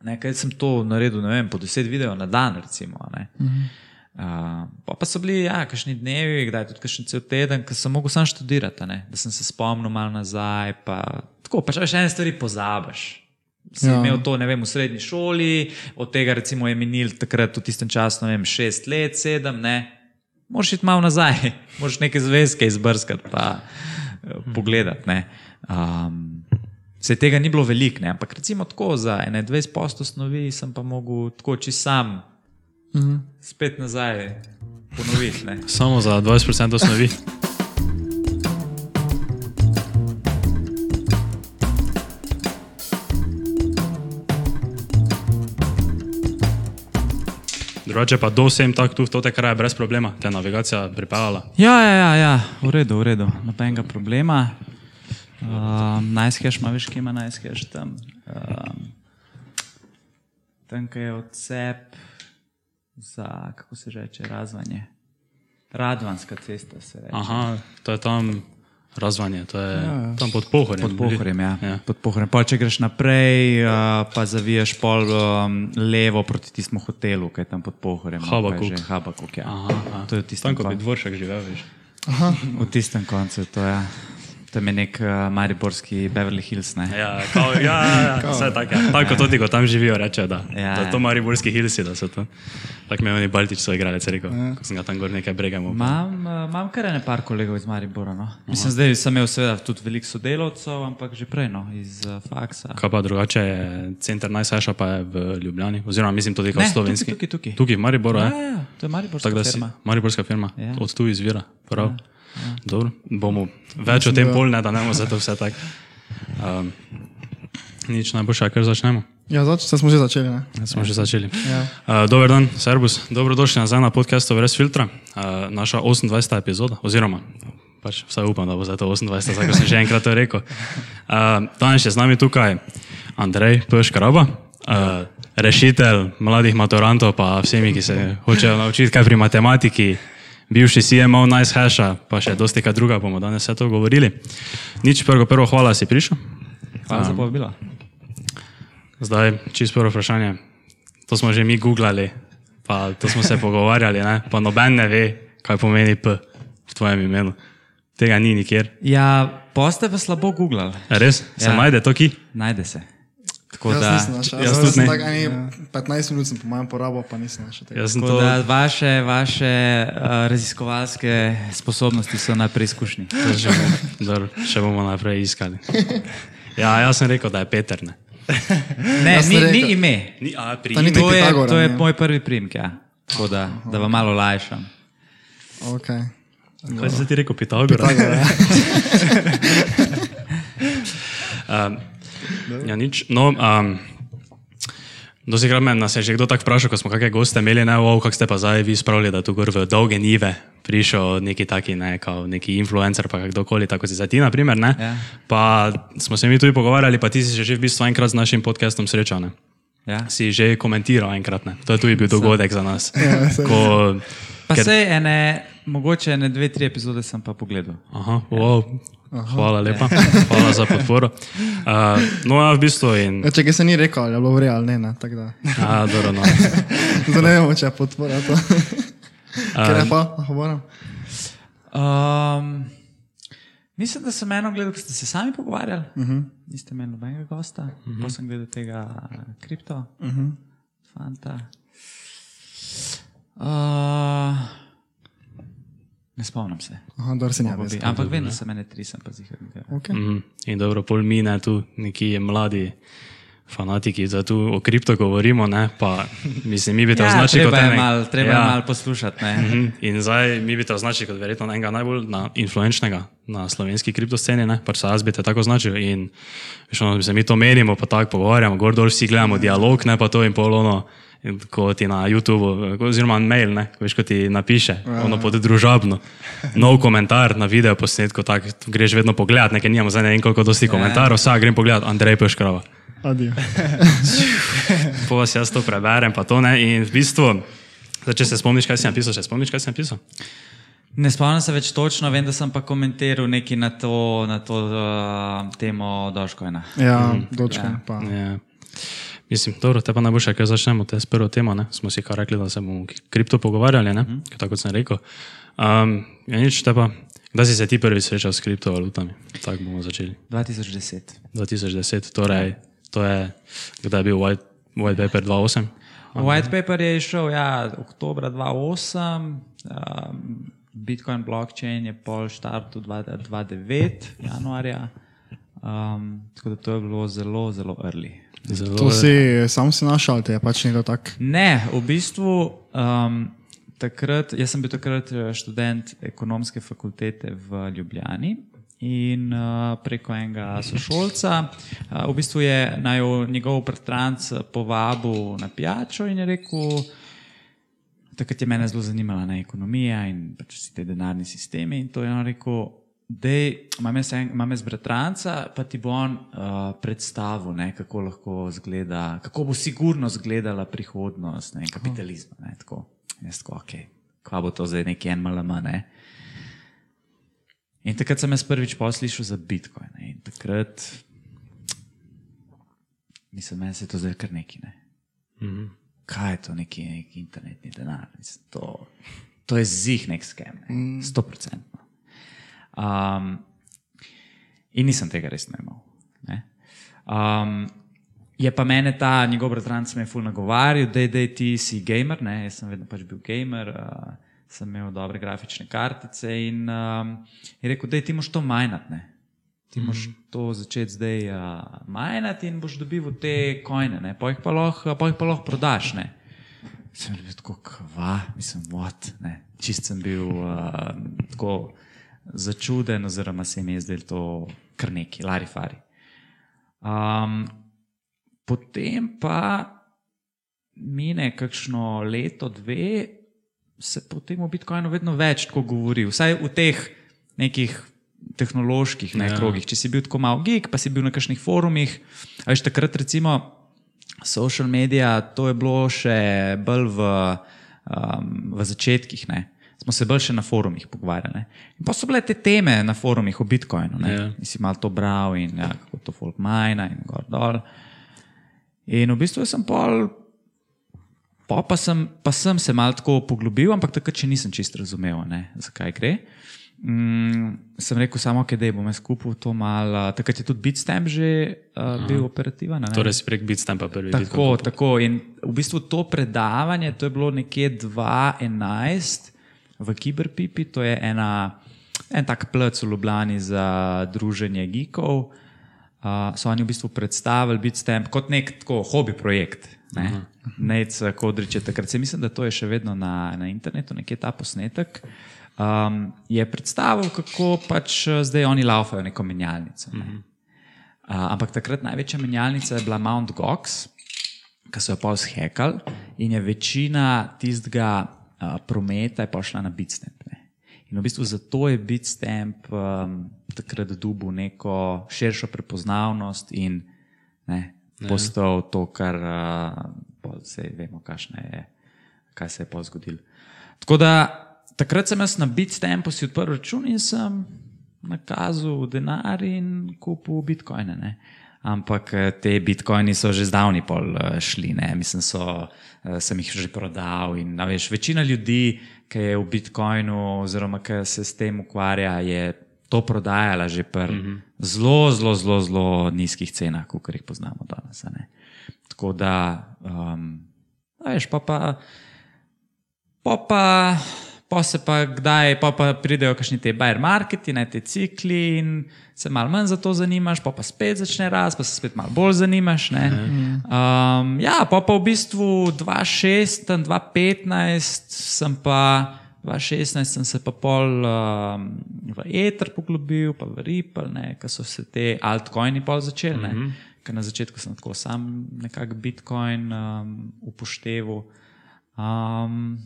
Ne, kaj sem to naredil, ne vem, po deset videov na dan, recimo. Uh -huh. uh, pa, pa so bili, ja, kakšni dnevi, kdaj tudi kakšen cel teden, ko sem mogel sam študirati, ne, da sem se spomnil malo nazaj. Pa, tako, pač še ene stvari pozabiš. Si ja. imel to vem, v srednji šoli, od tega recimo je minil takrat v tistem času, ne vem, šest let, sedem, ne. Moraš iti malo nazaj, moraš neke zvezke izbrskati, pa uh, pogledati. Um, Se tega ni bilo veliko, ampak recimo tako za 21 posto snovi sem pa mogel tako čist sam mm -hmm. spet nazaj ponoviti. Ne. Samo za 20% snovi. Drugače pa do vsem tako tu v tote kraje brez problema, te navigacija pripeljala. Ja, ja, ja, ja, v redu, v redu, nobenega problema. Um, najskeš, ima veš, kje ima najskeš tam. Um, tam, kaj je odsep za, kako se reče, razvanje. Radvanska cesta se reče. Aha, to je tam razvanje, to je ja, ja. tam pod pohorjem. Pod pohorjem, ja. ja. Pod pohorjem. Pa če greš naprej, uh, pa zaviješ pol um, levo proti tistemu hotelu, ki je tam pod pohorjem. Habakuk. Habakuk, ja. Aha, aha. To je tistem, tam, ko bi dvoršek živel, veš. Aha. V tistem koncu, to je. Ja. Tam je nek uh, mariborski Beverly Hills. Ne? Ja, kao, ja, ja, ja vse tako. Ja. Tako tudi, ko tam živijo, reče, da, ja, da to mariborski Hillsi, da so to. Tako mi je oni Baltič so igrali, rekel, ja. ko sem ga tam gor nekaj bregamo. Imam, uh, imam kar ene par kolegov iz Maribora. No? Mislim, zdaj sem imel seveda tudi veliko sodelovcev, ampak že prej no, iz uh, faksa. Kaj pa drugače je center najsajša pa je v Ljubljani, oziroma mislim tudi kot slovenski. Tukaj, tukaj, tukaj. tukaj v Mariboru, ja, ja, ja, to je mariborska tak, firma. Mariborska firma, ja. od tu izvira. Prav. Ja. Dobro, bomo več o tem polne, da ne bomo zato vse tako. Um, nič najboljše, kar začnemo. Ja, zač, smo že začeli. Ja, smo že začeli. Ja. Uh, dober dan, Servus, dobrodošli nazaj na podkastu Brez filtra, uh, naša 28. epizoda, oziroma pač vsaj upam, da bo za to 28, zdaj sem že enkrat to rekel. Uh, danes je z nami tukaj Andrej Peškaraba. Uh, rešitelj mladih maturantov, pa vsemi, ki se hočejo naučiti kaj pri matematiki, bivši CMO Nice Hasha, pa še dosti kaj druga, bomo danes vse to govorili. Nič prvo, prvo hvala, si prišel. Hvala za povabilo. Zdaj, čisto prvo vprašanje. To smo že mi googlali, pa to smo se pogovarjali, ne? pa noben ne ve, kaj pomeni P v tvojem imenu. Tega ni nikjer. Ja, pa ste pa slabo googlali. Res? Se ja. najde to ki? Najde se. Tako jaz da, nisem našel. Jaz, jaz tudi ne. Tak, ani, ja. 15 minut sem po mojem porabil, pa nisem našel tega. To... Da, vaše vaše uh, raziskovalske sposobnosti so najpreizkušnji. še bomo naprej iskali. Ja, jaz sem rekel, da je Peter. Ne, ne ni, ni ime. Ni, a, ni to, je, to je moj prvi primek, ja. tako da, da vam malo lajšam. Okay. Kaj si ti rekel, Pitagora? Pitagora. um, Ja, nič. No, um, Dosti krat me nas je že kdo tako vprašal, ko smo kakšne goste imeli, ne, wow, kako ste pa zdaj vi spravili, da tu gor v dolge nive prišel neki taki, ne, kao neki influencer, pa kdorkoli, tako si za ti, na primer, ne. Ja. Pa smo se mi tudi pogovarjali, pa ti si že v bistvu enkrat z našim podcastom srečal, ne. Ja. Si že komentiral enkrat, ne. To je tudi bil dogodek za nas. Ja, ko, pa ker... se ene, mogoče ene dve, tri epizode sem pa pogledal. Aha, wow. Ja. Aha. Hvala lepa, hvala za podporo. Uh, no, ja, v bistvu. In... Ja, če se ni rekel, ali je bilo real, ne, ne, tako da. A, dobro, no. Zdaj ne vemo, če je podpora to. Kje je pa, hvala. Um, mislim, da sem eno gledal, ko ste se sami pogovarjali. Uh mhm. -huh. Niste imeli nobenega gosta, uh -huh. pa mhm. sem gledal tega kripto, uh mhm. -huh. fanta. Uh, Ne spomnim se. Aha, se Ampak vem, da se mene tri, sem pa zihar. Okay. Mm -hmm. In dobro, pol mine tu neki mladi fanatiki, da tu o kripto govorimo, ne? pa mislim, mi bi to ja, označili kot enega. Mal, treba ja. malo poslušati. Mm -hmm. In zdaj mi bi to označili kot verjetno enega najbolj influenčnega na slovenski kripto sceni, ne? pač se jaz bi te tako označil. In še ono, mi to menimo, pa tako pogovarjamo, gor dol vsi gledamo dialog, ne pa to in polono ko ti na YouTubu, oziroma mail, ne, ko, veš, ko ti napiše, ja, ono pod družabno, nov komentar na video posnetku, tako greš vedno pogledat, nekaj nimamo zdaj ne vem koliko dosti ja. komentarjev, vsak grem pogledat, Andrej Peškrava. Adijo. po vas jaz to preberem, pa to ne, in v bistvu, zdaj, če se spomniš, kaj si napisal, še spomniš, kaj si napisal? Ne spomnim se več točno, vem, da sem pa komentiral nekaj na to, na to uh, temo Dožkojna. Ja, mm. Dožkojna. Ja. Mislim, dobro, te pa najboljše, ker začnemo te s prvo temo. Ne? Smo si kar rekli, da se bomo kripto pogovarjali, mm -hmm. tako kot sem rekel. Um, ja, nič, te pa, kdaj si se ti prvi srečal s kriptovalutami? Tako bomo začeli. 2010. 2010, torej, to je, kdaj je bil white, white paper 2.8? White paper je išel, ja, oktober 2008. Um, Bitcoin blockchain je pol štartu 2009, januarja. Um, tako da to je bilo zelo, zelo early. Zelo to si sam si našel, te je pač nekdo tak? Ne, v bistvu um, takrat, jaz sem bil takrat eh, študent ekonomske fakultete v Ljubljani in uh, preko enega sošolca, uh, v bistvu je naj njegov bratranc povabil na pijačo in je rekel, takrat je mene zelo zanimala ne, ekonomija in pač vsi ti denarni sistemi in to je on rekel, da imam jaz bratranca, pa ti bo on uh, predstavil, ne, kako lahko zgleda, kako bo sigurno izgledala prihodnost ne, kapitalizma. Ne, tako, jaz tako, ok, kva bo to zdaj neki en malama. Ne. In takrat sem jaz prvič poslišal za Bitcoin. Ne, in takrat, mislim, meni se je to zdaj kar neki. Ne. Mm -hmm. Kaj je to neki, neki internetni denar? Mislim, to, to je zih nek skem, mm. sto procentno. Um, in nisem tega res ne imel. Ne? Um, je pa mene ta njegov bratranc me ful nagovarjal, da je ti si gamer, ne? jaz sem vedno pač bil gamer, uh, sem imel dobre grafične kartice in um, je rekel, da ti moš to majnati. Ti mm -hmm. moš to začeti zdaj uh, majnati in boš dobil te kojne, pa jih pa lahko loh prodaš. Ne? Sem bil tako, kva, mislim, what, ne. Čist sem bil uh, tako začuden, oziroma se mi je zdelo to kar neki, lari fari. Um, potem pa mine kakšno leto, dve, se potem o Bitcoinu vedno več tako govori, vsaj v teh nekih tehnoloških ne, ja. krogih. Če si bil tako malo geek, pa si bil na kakšnih forumih, veš takrat recimo social media, to je bilo še bolj v, um, v začetkih. Ne smo se bolj še na forumih pogovarjali. In pa so bile te teme na forumih o Bitcoinu. Yeah. Ja. In si malo to bral in ja, kako to folk majna in gor dol. In v bistvu sem pol, pa, pa, sem, pa sem se malo tako poglobil, ampak takrat še nisem čisto razumel, ne, zakaj gre. Mm, sem rekel, samo okay, da bom jaz kupil to malo. Takrat je tudi Bitstamp že uh, bil operativen. Torej, si prek Bitstampa prvi. Tako, tako. In v bistvu to predavanje, to je bilo nekje 2011 v Kiberpipi, to je ena, en tak plec v Ljubljani za druženje geekov. Uh, so oni v bistvu predstavili Bitstamp kot nek tako hobi projekt. Ne? Nec Kodrič je takrat, mislim, da to je še vedno na, na internetu, nekje ta posnetek. Um, je predstavil, kako pač zdaj oni laufajo neko menjalnico. Ne? Uh, ampak takrat največja menjalnica je bila Mount Gox, ki so jo pa zhekali in je večina tistega prometa je pašla na Bitstamp. Ne. In v bistvu zato je Bitstamp um, takrat dobil neko širšo prepoznavnost in ne, postal to, kar uh, se vemo, je, kaj se je pa zgodilo. Tako da takrat sem jaz na Bitstampu si odprl račun in sem nakazal denar in kupil bitcoine. Ne. Ampak te bitcoini so že zdavni pol šli, ne. mislim, so. Eh, sem jih že prodal. In, veš, večina ljudi, ki je v Bitcoinu, oziroma ki se s tem ukvarja, je to prodajala že pri mm -hmm. zelo, zelo, zelo, zelo nizkih cenah, kot jih poznamo danes. Tako da, um, veš, pa pa. pa, pa Pa se pa kdaj, pa, pa pridejo kakšni te bajer marketi, ne te cikli in se malo manj za to zanimaš, pa, pa spet začne rast, pa se spet malo bolj zanimaš. Um, ja, pa, pa v bistvu 2016, 2015 sem pa, 2016 sem se pa pol um, v Ether poglobil, pa v Ripple, ker so se te altcoini pol začeli. Mm -hmm. Ker na začetku sem tako sam nekako Bitcoin um, upošteval. Um,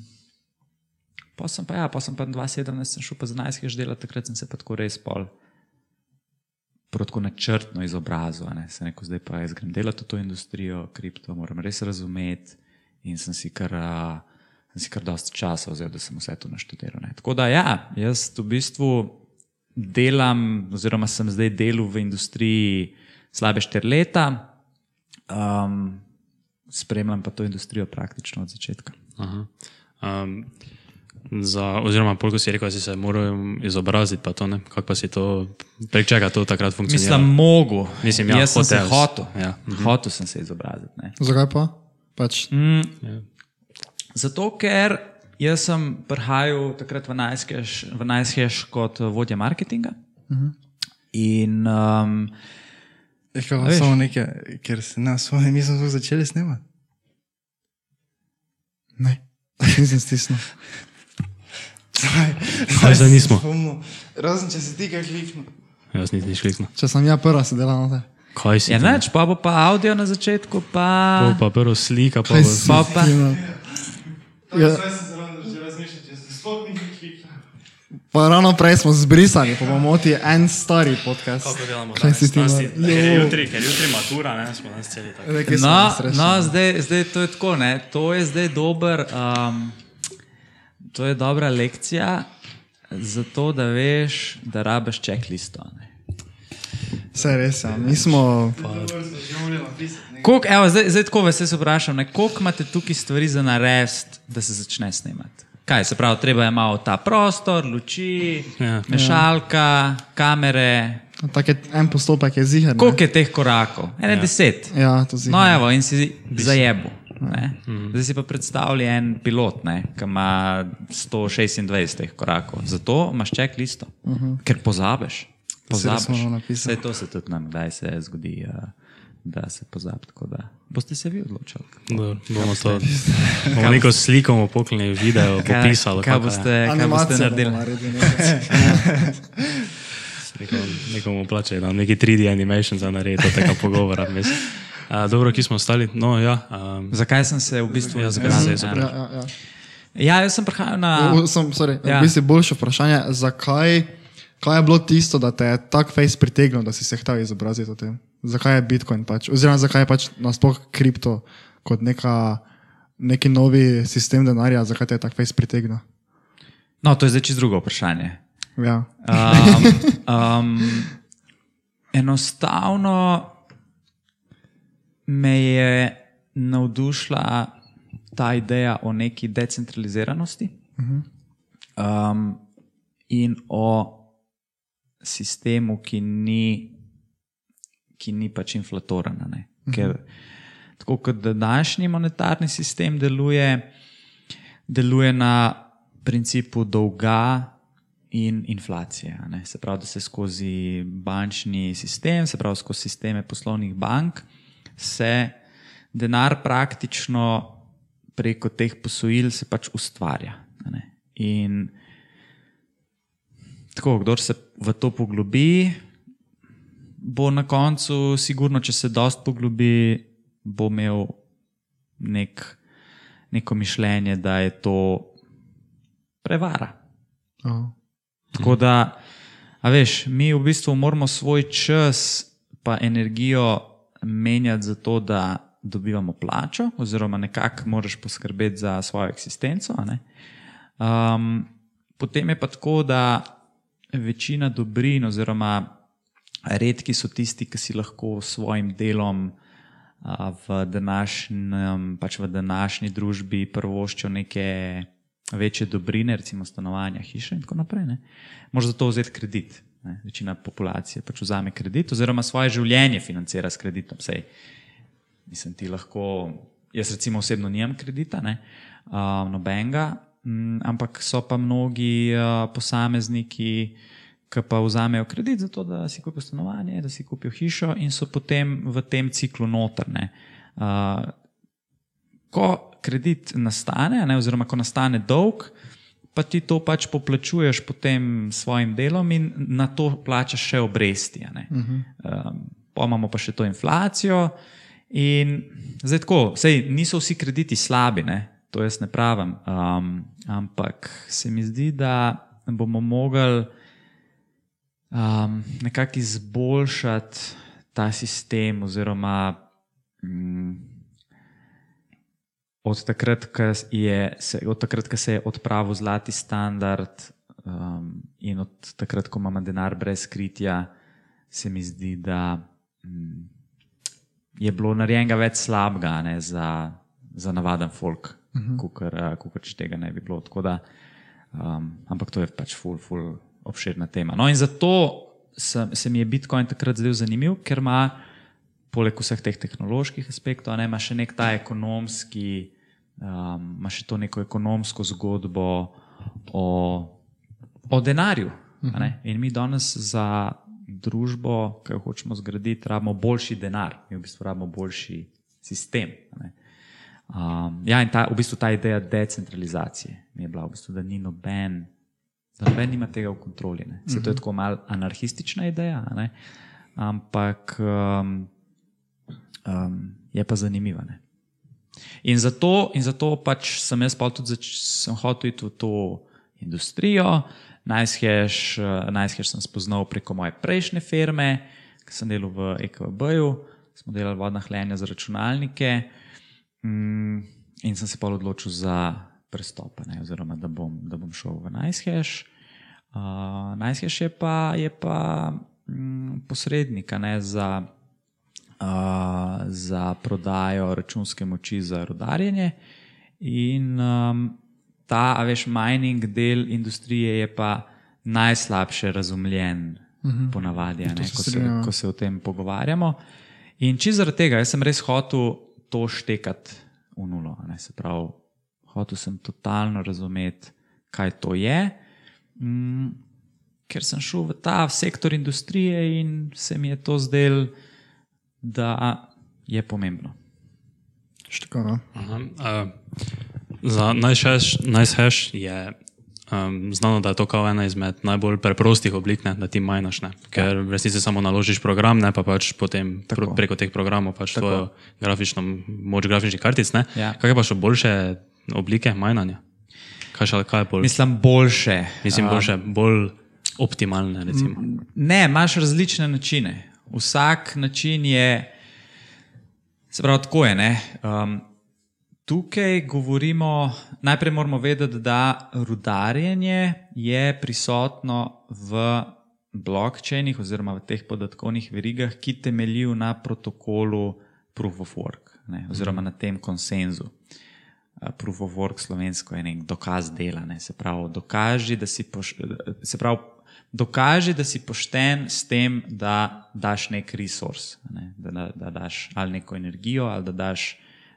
Pa sem pa, ja, pa sem pa 2017 šel pa za najskaj dela, takrat sem se pa tako res pol. Protko načrtno izobrazil, ne se neko zdaj pa jaz grem delati v to industrijo, kripto, moram res razumeti in sem si kar, sem si kar dosti časa vzel, da sem vse to naštudiral. Ne. Tako da ja, jaz v bistvu delam, oziroma sem zdaj delal v industriji slabe štiri leta. Um, spremljam pa to industrijo praktično od začetka. Um, za, oziroma, koliko si rekel, da si se moral izobraziti, pa to ne, kako pa si to, prek čega to takrat funkcionira? Mislim, mogo. Mislim, ja, Jaz sem se hotel. Ja. Mhm. Hotel sem se izobraziti. ne. Zakaj pa? Pač, Mm, Ja. Zato, ker jaz sem prihajal takrat v Najskeš, v Najskeš kot vodja marketinga. In um, veš? samo nekaj, ker se na svoje, mi smo začeli snemati. ne, nisem stisnil. Kaj zdaj nismo? Spomnil. Razen če si ti kaj kliknil. Jaz nisem nič kliknil. Če sem ja prva sedela na te. Kaj si? ti? neč, pa bo pa avdio na začetku, Pol pa. pa prvo slika, pa bo... Pa pa. no? Ja. Se. Pa ravno prej smo zbrisali, pa bomo ti en stari podcast. Kako delamo Kaj si ti danes? naredil? Ker jutri, ker jutri matura, ne, smo danes celi tako. No, no zdaj, zdaj to je tako. Ne? To je zdaj dober, um, to je dobra lekcija, zato da veš, da rabiš čeklisto. ne. Vse res, ja. Mi smo, Koliko, evo, zdaj, zdaj tako vas vprašam, ne, koliko imate tukaj stvari za narediti, da se začne snemati? Kaj se pravi, treba je malo ta prostor, luči, Ja. mešalka, kamere. tak je en postopek je zihar. Koliko je teh korakov? Ene ja. deset. Ja. No, evo, in si zajebu. Ne? Zdaj si pa predstavljaj en pilot, ne, ki ima 126 teh korakov. Zato imaš ček listo, uh -huh. ker pozabiš. Pozabiš. Vse to se tudi nam kdaj se zgodi, uh, da se pozabi. tako da Boste se vi odločili. Dobro, bomo to. Bomo neko sliko poklonili, video, popisali. kaj, kaj boste, kaj boste naredili? Nekomu plače, da neki 3D animation za narediti tega pogovora. vmes. A, dobro, ki smo ostali? No, ja. Um, Zakaj sem se v bistvu Ja, zakaj si se izobrazil? Ja, ja, ja. Ja, jaz sem prihajal na. V- Sem, sorry, Ja. ja. v bistvu boljše vprašanje, zakaj kaj je bilo tisto, da te je tak face pritegnil, da si se hotel izobraziti o tem? Zakaj je Bitcoin pač? Oziroma, zakaj je pač nasploh kripto kot neka, neki novi sistem denarja, zakaj te je tak face pritegnil? No, to je zdaj čisto drugo vprašanje. Ja. Um, um, enostavno me je navdušila ta ideja o neki decentraliziranosti um, in o sistemu, ki ni, ki ni pač inflatoren. a ne. Ker tako kot današnji monetarni sistem deluje, deluje na principu dolga in inflacije. a ne. Se pravi, da se skozi bančni sistem, se pravi skozi sisteme poslovnih bank, se denar praktično preko teh posojil se pač ustvarja. In tako, kdo se v to poglobi, bo na koncu, sigurno, če se dost poglobi, bo imel nek, neko mišljenje, da je to prevara. Oh. Tako da, a veš, mi v bistvu moramo svoj čas pa energijo menjati za to, da dobivamo plačo, oziroma nekako moraš poskrbeti za svojo eksistenco. Um, potem je pa tako, da večina dobrin, oziroma redki so tisti, ki si lahko s svojim delom a, v, današnjem, pač v današnji družbi prvoščijo neke večje dobrine, recimo stanovanja, hiše in tako naprej. Ne. Možeš za to vzeti kredit. Ne. Večina populacije pač vzame kredit, oziroma svoje življenje financira s kreditom. Sej, mislim, ti lahko, jaz recimo osebno nimam kredita, ne, uh, nobenega, m, ampak so pa mnogi uh, posamezniki, ki pa vzamejo kredit za to, da si kupijo stanovanje, da si kupijo hišo in so potem v tem ciklu notrne. Uh, ko kredit nastane, ne, oziroma ko nastane dolg, pa ti to pač poplačuješ potem s svojim delom in na to plačaš še obresti. a ne. Um, pa imamo pa še to inflacijo. In zdaj tako, sej, niso vsi krediti slabi, ne? to jaz ne pravim, um, ampak se mi zdi, da bomo mogli um, nekako izboljšati ta sistem, oziroma mm, od takrat, ko je, se, od takrat, ko se je odpravil zlati standard um, in od takrat, ko imamo denar brez kritja, se mi zdi, da mm, je bilo narejenega več slabega ne, za, za navaden folk, uh -huh. kot če tega ne bi bilo. Tako Da, um, ampak to je pač ful, ful obširna tema. No, in zato se, se mi je Bitcoin takrat zdel zanimiv, ker ima poleg vseh teh tehnoloških aspektov, ne, ima še nek ta ekonomski, um, ima še to neko ekonomsko zgodbo o, o denarju. a ne. In mi danes za družbo, ki jo hočemo zgraditi, rabimo boljši denar, mi v bistvu rabimo boljši sistem. Um, ja, in ta, v bistvu ta ideja decentralizacije mi je bila, v bistvu, da ni noben, da noben nima tega v kontroli. Ne. Se to je tako malo anarhistična ideja, ampak um, um, je pa zanimiva. Ne. In zato, in zato pač sem jaz pol tudi zač, sem hotel iti v to industrijo. Najshash nice sem spoznal preko moje prejšnje firme, ki sem delal v EKB-ju, smo delali vodna hlajenja za računalnike. Mm, in sem se pa odločil za prestop, ne, oziroma da bom, da bom šel v Najshash. Uh, Najshash je pa, je pa mm, posrednik ne, za, za prodajo računske moči za rodarjenje. In um, ta, a veš, mining del industrije je pa najslabše razumljen, uh -huh. ponavadi, ne, ko, se, ko se o tem pogovarjamo. In čisto zaradi tega, jaz sem res hotel to štekati v nulo. Ne, se pravi, hotel sem totalno razumeti, kaj to je. Mm, ker sem šel v ta sektor industrije in se mi je to zdelo, da je pomembno. Štekano. Aha, uh, za NiceHash nice je um, znano, da je to kao ena izmed najbolj preprostih oblik, ne, da ti majnaš, ne, ker v resnici samo naložiš program, ne pa pač potem Tako. preko teh programov pač tvojo grafično moč grafičnih kartic. Ne. Ja. Kaj pa še boljše oblike majnanja? Kaj, še, kaj je bolj? Mislim, boljše. Mislim, boljše, bolj optimalne. Recimo. Ne, imaš različne načine. Vsak način je, se pravi, tako je. ne. Um, tukaj govorimo, najprej moramo vedeti, da rudarjenje je prisotno v blokčejnih oziroma v teh podatkovnih verigah, ki temeljijo na protokolu Proof of Work ne, oziroma na tem konsenzu. Uh, Proof of work slovensko je nek dokaz dela. Ne? Se pravi, dokaži, da si, poš, se pravi, dokaži, da si pošten s tem, da daš nek resurs, ne? da, da, da daš ali neko energijo, ali da daš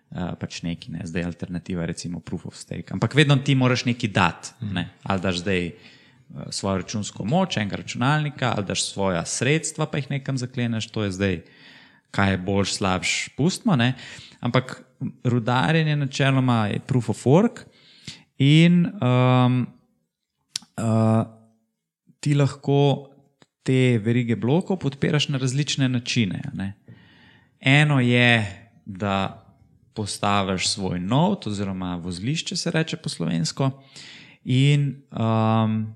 uh, pač neki, ne? zdaj alternativa, recimo proof of stake. Ampak vedno ti moraš neki dati, ne? ali daš zdaj uh, svojo računsko moč, enega računalnika, ali daš svoja sredstva, pa jih nekam zakleneš, to je zdaj kaj je boljš, slabš, pustimo. Ne? Ampak rudarjenje načeloma je proof of work in um, uh, ti lahko te verige blokov podpiraš na različne načine. ne. Eno je, da postaviš svoj nov, oziroma vozlišče, se reče po slovensko, in um,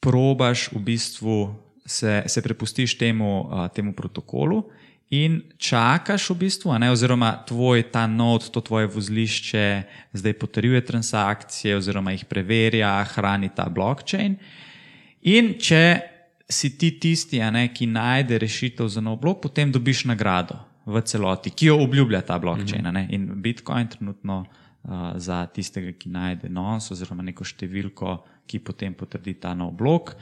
probaš v bistvu se, se prepustiš temu, uh, temu protokolu in čakaš v bistvu, ne, oziroma tvoj ta node, to tvoje vozlišče zdaj potrjuje transakcije, oziroma jih preverja, hrani ta blockchain. In če si ti tisti, ne, ki najde rešitev za nov blok, potem dobiš nagrado v celoti, ki jo obljublja ta blockchain. a ne. In Bitcoin trenutno uh, za tistega, ki najde nons oziroma neko številko, ki potem potrdi ta nov blok,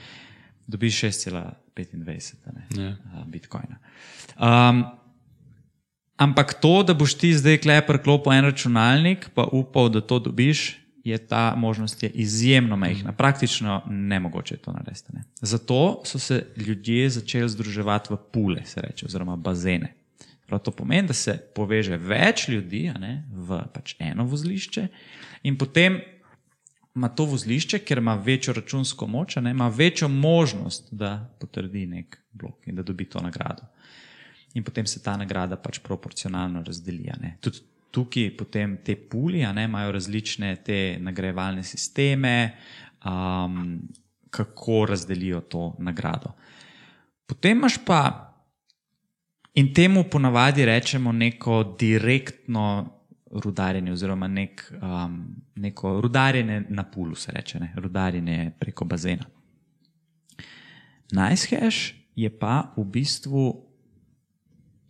dobiš 6,25 a ne, Ja. uh, Bitcoina. Um, ampak to, da boš ti zdaj klepar klopil en računalnik, pa upal, da to dobiš, je ta možnost je izjemno majhna, praktično nemogoče je to narediti. Ne. Zato so se ljudje začeli združevati v pule, se reče, oziroma bazene. Prav to pomeni, da se poveže več ljudi ne, v pač eno vozlišče in potem ima to vozlišče, ker ima večjo računsko moč, ne, ima večjo možnost, da potrdi nek blok in da dobi to nagrado. In potem se ta nagrada pač proporcionalno razdeli. Tudi tukaj potem te puli ne, imajo različne te nagrajevalne sisteme, um, kako razdelijo to nagrado. Potem imaš pa In temu ponavadi rečemo neko direktno rudarjenje, oziroma nek, um, neko rudarjenje na pulu, se reče, ne? rudarjenje preko bazena. NiceHash je pa v bistvu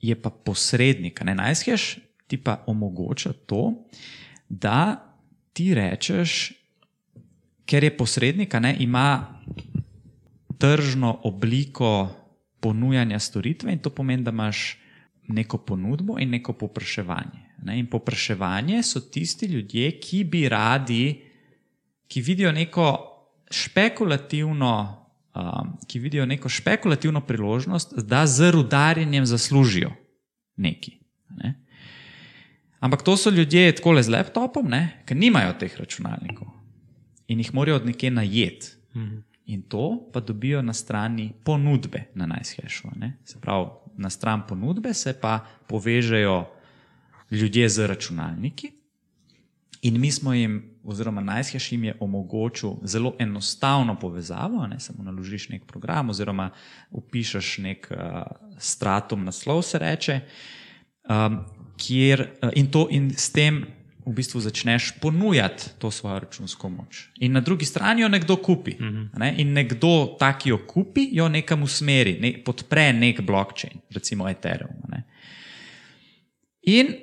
je pa posrednik. Ne najskeš ti pa omogoča to, da ti rečeš, ker je posrednik, ne ima tržno obliko ponujanja storitve in to pomeni, da imaš neko ponudbo in neko popraševanje. Ne? In popraševanje so tisti ljudje, ki bi radi, ki vidijo neko špekulativno. Um, ki vidijo neko špekulativno priložnost, da z rudarjenjem zaslužijo nekaj. Ne? Ampak to so ljudje tako le z laptopom, ki nimajo teh računalnikov in jih morajo od nekje najeti. Mhm. In to pa dobijo na strani ponudbe na najshashu. Se pravi, na stran ponudbe se pa povežejo ljudje z računalniki. In mi smo jim, oziroma najshash jim je omogočil zelo enostavno povezavo, ne samo naložiš nek program, oziroma upišeš nek uh, stratum naslov, se reče, um, kjer, uh, in, to, in s tem v bistvu začneš ponujati to svojo računsko moč. In na drugi strani jo nekdo kupi. Uh -huh. ne? In nekdo, ta, ki jo kupi, jo nekam usmeri, ne, podpre nek blockchain, recimo Ethereum. Ne? In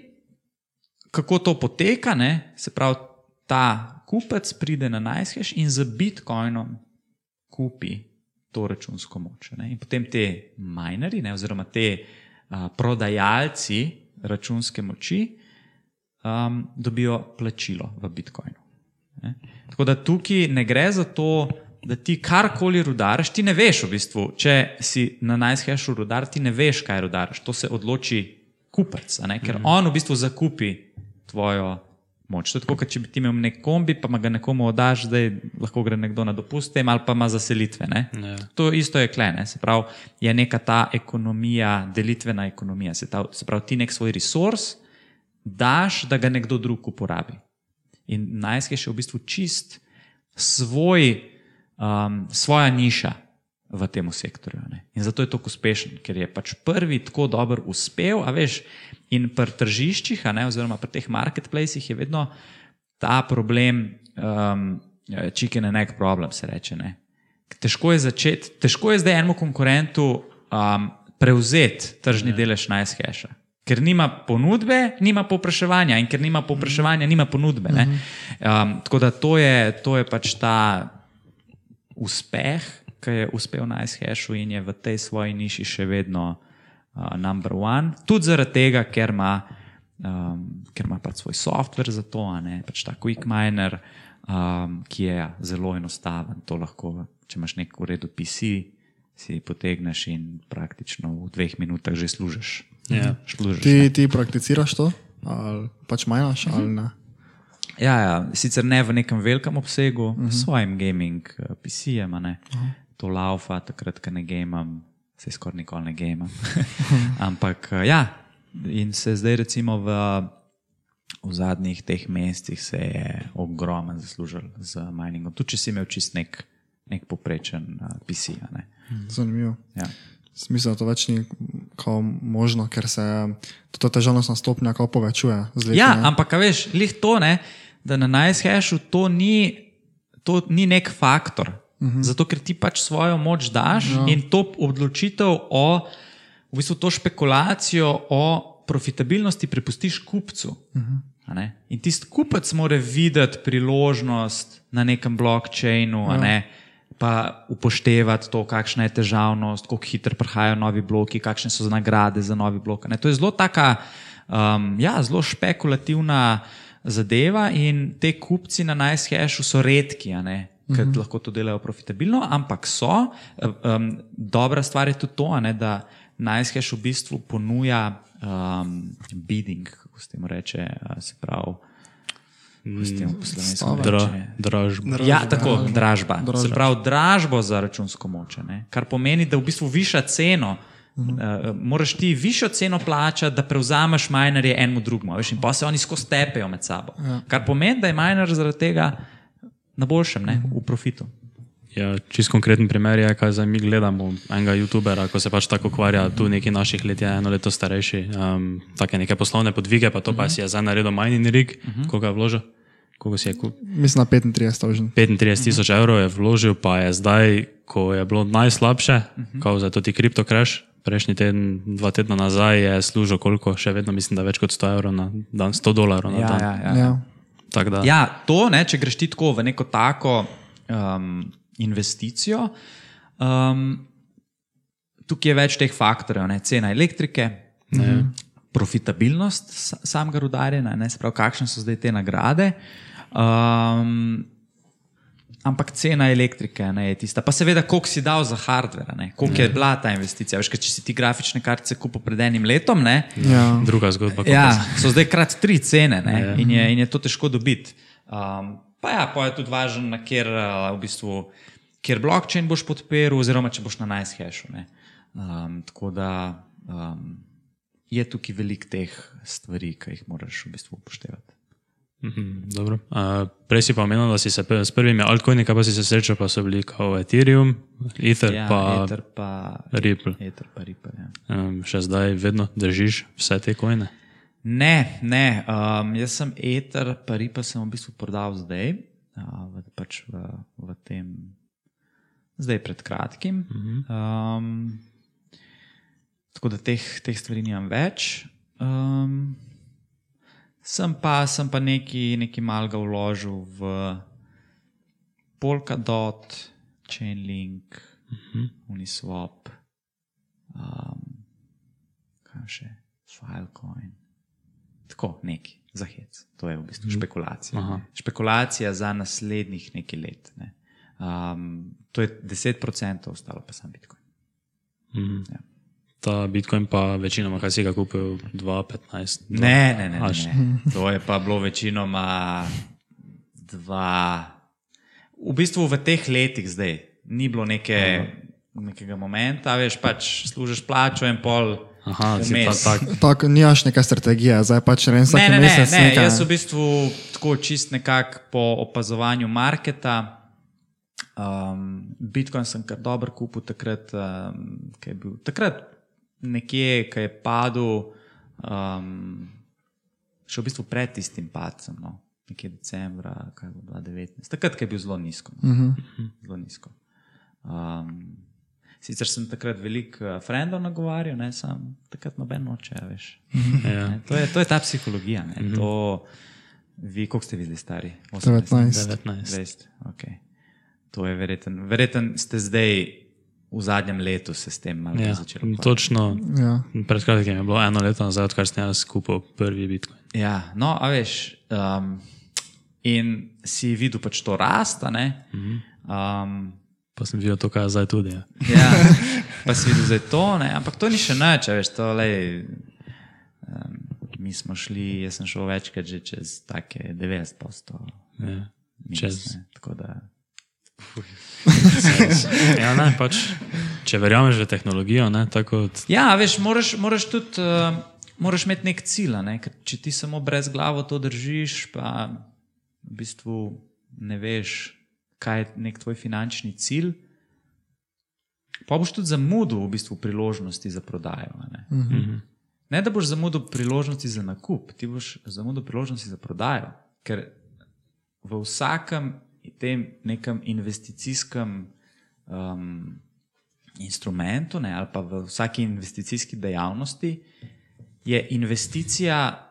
kako to poteka, ne? se pravi, ta kupec pride na najskež in z bitcoinom kupi to računsko moč. Ne? In potem te minerji, oziroma te a, prodajalci računske moči, um, dobijo plačilo v Bitcoinu. Ne? Tako da tukaj ne gre za to, da ti karkoli rudariš, ti ne veš, v bistvu, če si na najshešu rudar, ti ne veš, kaj rudariš. To se odloči kupec, ker mm. on v bistvu zakupi tvojo. Moč. To je tako, kot če bi ti imel nek kombi, pa ga nekomu oddaš, da lahko gre nekdo na dopust, ali pa ima zaselitve. Ja. To isto je klene. Se pravi, je neka ta ekonomija, delitvena ekonomija. Se, ta, se pravi, ti nek svoj resurs, daš, da ga nekdo drug uporabi. In najskej je v bistvu čist svoj, um, svoja niša v tem sektorju. Ne? In zato je tako uspešen, ker je pač prvi tako dobro uspel, a veš, in pri tržiščih, ne, oziroma pri teh marketplacih je vedno ta problem, um, chicken and egg problem, se reče. Ne? Težko je začeti, težko je zdaj enemu konkurentu um, prevzeti tržni ja. delež najskejša. Ker nima ponudbe, nima popraševanja, in ker nima popraševanja, nima ponudbe. Um, tako da to je, to je pač ta uspeh, ki je uspel na ICH-u in je v tej svoji niši še vedno uh, number one. Tudi zaradi tega, ker ima, um, ker ima pač svoj software za to, ne pač ta quick miner, um, ki je zelo enostaven. To lahko, če imaš nek uredu PC, si potegneš in praktično v dveh minutah že služiš. Ja. Ti, ti prakticiraš to, ali pač majnaš, uh -huh. ali ne? Ja, ja, sicer ne v nekem velikem obsegu, uh -huh. s svojim gaming PC-jem, uh -huh. To laufa, takrat, ko ne gamam, se skoraj nikoli ne gamam. Ampak uh, ja, in se zdaj recimo v, v zadnjih teh mesecih se je ogromno zaslužil z miningom. Tudi če si imel čist nek, nek poprečen uh, PC. Zanimivo. Ja. Smisel, to več ni možno, ker se ta težavnostna stopnja povečuje. Leti, ja, ne? ampak veš, lih to ne, da na najshešu to ni, to ni nek faktor. Mhm. -huh. Zato, ker ti pač svojo moč daš ja. in to odločitev o, v bistvu to špekulacijo o profitabilnosti prepustiš kupcu. Mhm. -huh. In tisti kupec mora videti priložnost na nekem blockchainu. Ja. Ne? pa upoštevati to, kakšna je težavnost, kako hitro prihajajo novi bloki, kakšne so nagrade za novi blok. Ne. To je zelo taka, um, ja, zelo špekulativna zadeva in te kupci na najshešu so redki, ker mhm. lahko to delajo profitabilno, ampak so. Um, dobra stvar je tudi to, ne, da najsheš v bistvu ponuja um, bidding, kako se temu reče, se pravi. Dra, dražba. Ja, tako, dražba. dražba. Se pravi, dražbo za računsko moč. Kar pomeni, da v bistvu viša ceno. Uh -huh. uh, moraš ti višjo ceno plačati, da prevzameš minerje enemu drugemu, veš, in pa se oni skozi tepejo med sabo. Ja. Kar pomeni, da je miner zaradi tega na boljšem, ne, v profitu. Ja, čist konkreten primer je, kaj mi gledamo enega YouTubera, ko se pač tako ukvarja, tu neki naših let je eno leto starejši, um, take neke poslovne podvige, pa to uh -huh. pa si je zdaj naredil mining rig, uh -huh. koga je vložil. Koliko si je kupil? Mislim, na 35 tisoč uh -huh. evrov je vložil, pa je zdaj, ko je bilo najslabše, uh -huh. kot za to ti kripto crash, prejšnji teden, dva tedna nazaj je služil koliko, še vedno mislim, da več kot 100 evrov na dan, 100 dolarjev na Ja, dan. ja, ja. Ja. Tako da, Ja, to, ne, če greš ti tako v neko tako um, investicijo, um, tukaj je več teh faktorjev, ne, cena elektrike, ne. profitabilnost sa- samega rudarjenja, ne, pravi, kakšne so zdaj te nagrade. Um, Ampak cena elektrike ne, je tista. Pa seveda, koliko si dal za hardware, ne, koliko je bila ta investicija. Veš, kaj, če si ti grafične kartice kupil pred enim letom, ne, Ja. druga zgodba. Ja, so zdaj krat tri cene ne, Ja. in, je, in je to težko dobiti. Um, pa ja, pa je tudi važno, na kjer, uh, v bistvu, kjer blockchain boš podprl, oziroma če boš na najshashu. Um, tako da um, je tukaj veliko teh stvari, ki jih moraš v bistvu upoštevati. Mhm, dobro. Uh, prej si pa omenil, da si se s prvimi altcoini, pa si se srečal, pa so bili kao Ethereum, Ether, Ja, pa Ether pa Ripple. Ether pa Ripple ja. Um, še zdaj vedno držiš vse te kojne. Ne, ne. Um, jaz sem Ether, pa Ripple sem v bistvu prodal zdaj, uh, v, pač v, v tem, zdaj pred kratkim. Um, tako da teh, teh stvari nimam več. Um, sem pa, sem pa nekaj, nekaj malega vložil v Polkadot, Chainlink, uh -huh. Uniswap, um, kaj še, Filecoin. Tako, neki za hec. To je v bistvu špekulacija. Aha. ne. Špekulacija za naslednjih nekaj let. Ne. Um, to je 10%, ostalo pa sam Bitcoin. Mhm. Ja. Ta Bitcoin pa večinoma, kaj si ga kupil, 2,15. Ne, ne, ne, ne, Až. ne. To je pa bilo večinoma dva. V bistvu v teh letih zdaj ni bilo neke, nekega momenta, veš, pač služiš plačo in pol. Aha, tak, Tako, nimaš neke strategije, zdaj pač ne vem, vsak Ne, ne, ne, ne. nekaj. jaz v bistvu tako čist nekako po opazovanju marketa. Um, Bitcoin sem kar dobro kupil takrat, um, ko je bil takrat nekje, ko je padel, um, še v bistvu pred tistim padcem, no, nekje decembra, kaj bo 2019, takrat, ko je bil zelo nizko. No. Uh -huh. Zelo nizko. Um, sicer sem takrat veliko uh, frendov nagovarjal, ne sam takrat noben noče, a veš. ja. Ne, To je, to je ta psihologija. Mm -hmm. to, vi, koliko ste videli stari? 19. 19. 20. Okay. To je verjeten. Verjeten ste zdaj v zadnjem letu se s tem malo Ja, ja, ukvarjati. točno. Ja. Pred kratkim je bilo eno leto nazaj, odkar sem jaz kupil prvi Bitcoin. Ja, no, a veš. Um, in si videl pač to rasta, ne? Um, Pa sem videl to, kar je zdaj tudi. Ja. ja, pa si videl zdaj to, ne? ampak to ni še nič, veš, to le. Um, mi smo šli, jaz sem šel večkrat že čez take 90%. Ja. Čez- ne, tako da. Ja, ne, pač, če verjameš v tehnologijo, ne, tako kot Ja, veš, moraš, moraš tudi uh, moraš imeti nek cilj. a Ne? ker Če ti samo brez glave to držiš, pa v bistvu ne veš, kaj je nek tvoj finančni cilj, pa boš tudi zamudil v bistvu priložnosti za prodajo. a Ne? Uh -huh. ne da boš zamudil priložnosti za nakup, ti boš zamudil priložnosti za prodajo. Ker v vsakem tem nekem investicijskem um, instrumentu ne, ali pa v vsaki investicijski dejavnosti je investicija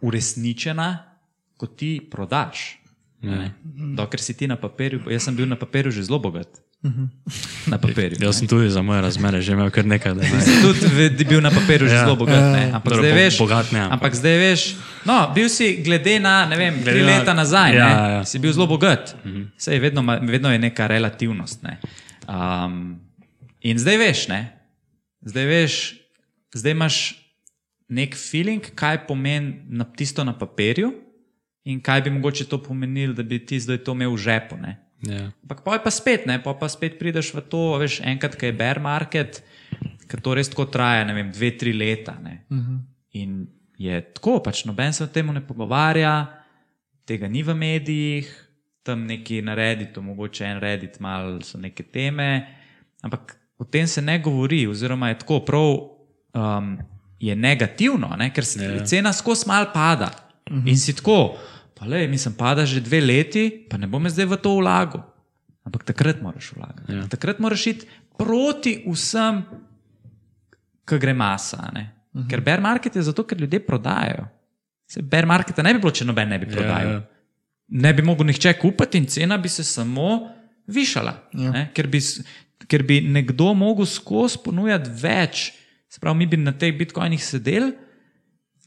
uresničena, ko ti prodaš. Ja. Dokler si ti na papirju, jaz sem bil na papirju že zelo bogat. Na papirju. Jaz sem tudi za moje razmere že imel kar nekaj denarja. Tudi bil na papirju že Ja. zelo bogat. Ne? Ampak, Dobro, zdaj bo- veš, bogat ne, ampak- ampak zdaj veš, no, bil si glede na, ne vem, tri Glede na- leta nazaj, Ja, ne, ja, ja. si bil zelo bogat. Sej vedno, ma- vedno je neka relativnost. Ne? Um, in zdaj veš, ne? zdaj veš, zdaj imaš nek feeling, kaj pomeni na, tisto na papirju in kaj bi mogoče to pomenilo, da bi ti zdaj to imel v žepu. Ne? Ja. Ampak pa je pa spet, ne, pa, pa spet prideš v to, veš, enkrat, ko je bear market, ki to res tako traja, ne vem, dve, tri leta. Ne. Uh -huh. In je tako, pač noben se o tem ne pogovarja, tega ni v medijih, tam neki na Redditu, mogoče en Reddit, malo so neke teme, ampak o tem se ne govori, oziroma je tako prav. Um, Je negativno, ne? ker se Ja. cena skozi malo pada. Uh -huh. In si tako, pa le, mislim, pada že dve leti, pa ne bom zdaj v to vlagal. Ampak takrat moraš vlagati. Ja. Takrat moraš iti proti vsem, ki gre masa. Uh -huh. Ker bear market je zato, ker ljudje prodajajo. Se bear marketa ne bi bilo, če noben ne bi prodajal. Ja, Ja, ja. ja. Ne bi mogel nihče kupiti in cena bi se samo višala. Ja. Ja. Ker, bi, ker bi nekdo mogel skozi ponujati več. Se pravi, mi bi na teh bitcoinih sedeli